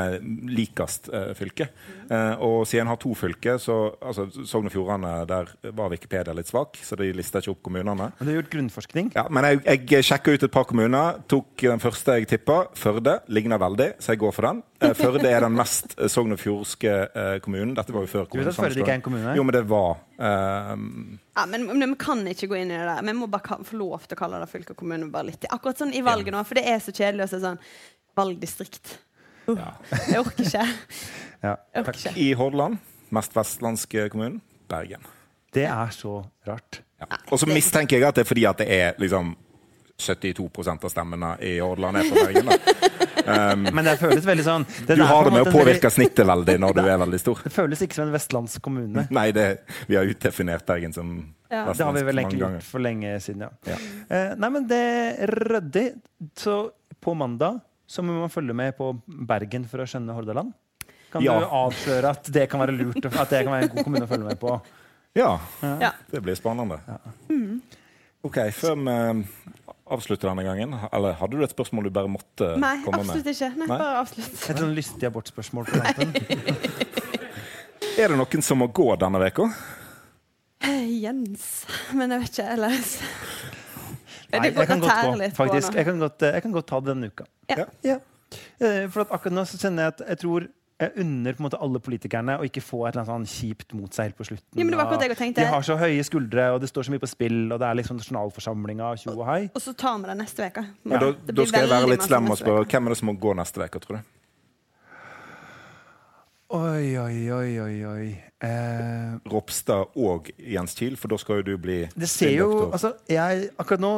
Speaker 1: likest uh, fylket. Eh, og siden en har to fylker, så altså, Sogn og Fjordane, der var Wikipedia litt svak, så de lista ikke opp kommunene.
Speaker 2: Men du har gjort grunnforskning.
Speaker 1: Ja, men jeg, jeg sjekka ut et par kommuner. Tok den første jeg tippa. Førde. Ligner veldig, så jeg går for den. Eh, Førde er den mest eh, Sogn og Fjordske eh, kommunen. Dette var jo før
Speaker 2: Du vet at Førde ikke er en kommune?
Speaker 1: Jo, men det var um...
Speaker 3: Ja, men, men Vi kan ikke gå inn i det der. Vi må bare ka- få lov til å kalle det fylke og kommune. bare litt. Akkurat sånn i valget nå, for det er så kjedelig å si sånn valgdistrikt. Uh, Jeg orker ikke.
Speaker 2: Ja,
Speaker 3: Jeg orker ikke.
Speaker 1: I Hordaland. Mest vestlandske kommunen. Bergen.
Speaker 2: Det er så rart.
Speaker 1: Ja. Og så mistenker jeg at det er fordi at det er liksom 72% av stemmene i Hordaland er fra Bergen. Da.
Speaker 2: Men det føles veldig sånn
Speaker 1: Du har det med å påvirke
Speaker 2: veldig-
Speaker 1: snittet veldig når du er veldig stor.
Speaker 2: Det føles ikke som en vestlandskommune.
Speaker 1: Nei, det, vi har utdefinert Bergen som
Speaker 3: Ja.
Speaker 2: Det har vi vel egentlig gjort for lenge siden, ja.
Speaker 1: Ja.
Speaker 2: Uh, nei, men det er ryddig. Så på mandag så må man følge med på Bergen for å skjønne Hordaland. Kan
Speaker 1: Ja.
Speaker 2: du avsløre at det kan være lurt, at det kan være en god kommune å følge med på?
Speaker 1: Ja,
Speaker 3: Ja.
Speaker 1: det blir spennende. OK, før vi avslutter denne gangen, eller hadde du et spørsmål du bare måtte
Speaker 3: Nei,
Speaker 1: komme
Speaker 3: absolutt ikke. Nei,
Speaker 1: Nei?
Speaker 3: Bare avslutt.
Speaker 2: Et sånn lystig abortspørsmål på tampen.
Speaker 1: Er det noen som må gå denne veka?
Speaker 3: Eh, Jens. Men jeg vet ikke ellers.
Speaker 2: Nei, jeg kan godt gå, faktisk. Jeg kan godt, jeg kan godt ta det denne uka.
Speaker 3: Ja.
Speaker 2: Ja. Eh, For at akkurat nå så kjenner jeg at jeg tror unner på en måte alle politikerne å ikke få et eller annet sånn kjipt mot seg helt på slutten.
Speaker 3: Ja, men det var akkurat det jeg tenkte.
Speaker 2: De har så høye skuldre, og det står så mye på spill, og det er liksom nasjonalforsamlinga, tjo og hei.
Speaker 3: Og så tar vi det neste uke.
Speaker 1: Ja. da, da skal jeg være litt slem og spørre hvem er det som må gå neste uke, tror du?
Speaker 2: Oi, oi, oi, oi, oi. Eh,
Speaker 1: Ropstad og Jens Kiel, for da skal jo du bli
Speaker 2: det ser jo altså, jeg, Akkurat nå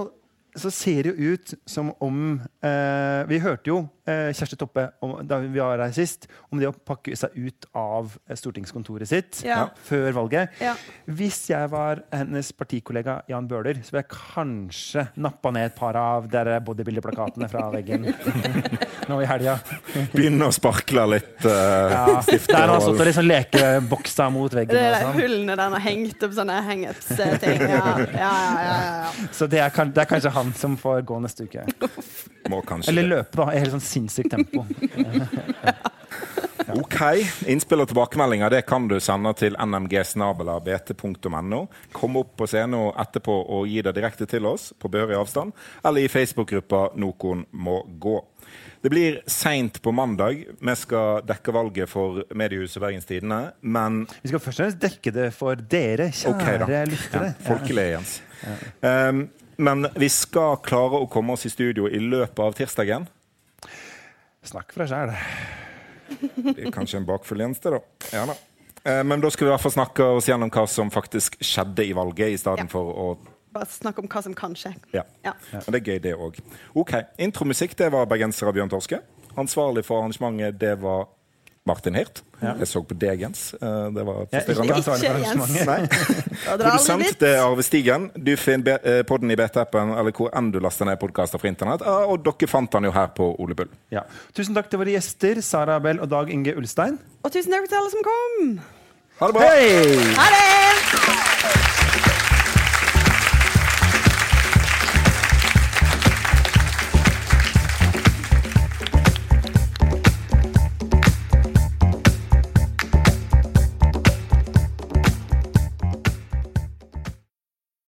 Speaker 2: så ser det jo ut som om eh, Vi hørte jo Kjersti Toppe om, da vi var her sist, om det å pakke seg ut av eh, stortingskontoret sitt
Speaker 3: Ja.
Speaker 2: før valget.
Speaker 3: Ja.
Speaker 2: Hvis jeg var hennes partikollega Jan Bøhler, så ville jeg kanskje nappa ned et par av der bodybuilder-plakatene fra veggen nå i helga.
Speaker 1: Begynne å sparkle litt uh,
Speaker 2: Ja, der han har stått og liksom lekeboksa mot
Speaker 3: Det
Speaker 2: veggen.
Speaker 3: er
Speaker 2: Og sånn.
Speaker 3: hullene der han har hengt opp sånne hengetsting. Ja, ja, ja, ja, ja.
Speaker 2: Så det er, det er kanskje han som får gå neste uke.
Speaker 1: Må kanskje
Speaker 2: Eller
Speaker 1: det.
Speaker 2: løpe, da. I helt sånn sinnssykt tempo.
Speaker 1: Ok. Innspill og tilbakemeldinger det kan du sende til nmgsnabelabt.no. Kom opp på scenen etterpå og gi det direkte til oss på behørig avstand, eller i Facebook-gruppa 'Noen må gå'. Det blir seint på mandag. Vi skal dekke valget for mediehuset Bergens Tidende, men
Speaker 2: Vi skal først og fremst dekke det for dere, kjære
Speaker 1: okay,
Speaker 2: lyttere.
Speaker 1: Ja, folkelig, Jens. Um, men vi skal klare å komme oss i studio i løpet av tirsdagen.
Speaker 2: Snakk for deg sjæl.
Speaker 1: Det er kanskje en bakfull Jens, da. Ja, da. Eh, Men da skal vi i hvert fall snakke oss gjennom hva som faktisk skjedde i valget, i stedet
Speaker 3: Ja.
Speaker 1: for å
Speaker 3: Bare snakke om hva som kan skje.
Speaker 1: Ja.
Speaker 3: Ja.
Speaker 1: Men det er gøy, det òg. OK. Intromusikk det var bergenser av Bjørn Torske. Ansvarlig for arrangementet det var Martin Hirt. Jeg så på Degens. Eh, Det var forstyrrende.
Speaker 3: aldri
Speaker 1: Produsent det er Arve Stigen. Du finner eh, podden i BT-appen eller hvor enn du laster ned podkaster fra internett. Ah, Og dere fant den jo her på Ole Bull.
Speaker 2: Ja. Tusen takk til våre gjester, Sara Abel og Dag Inge Ulstein.
Speaker 3: Og tusen takk til alle som kom.
Speaker 1: Ha det bra!
Speaker 2: Hei!
Speaker 3: Ha det!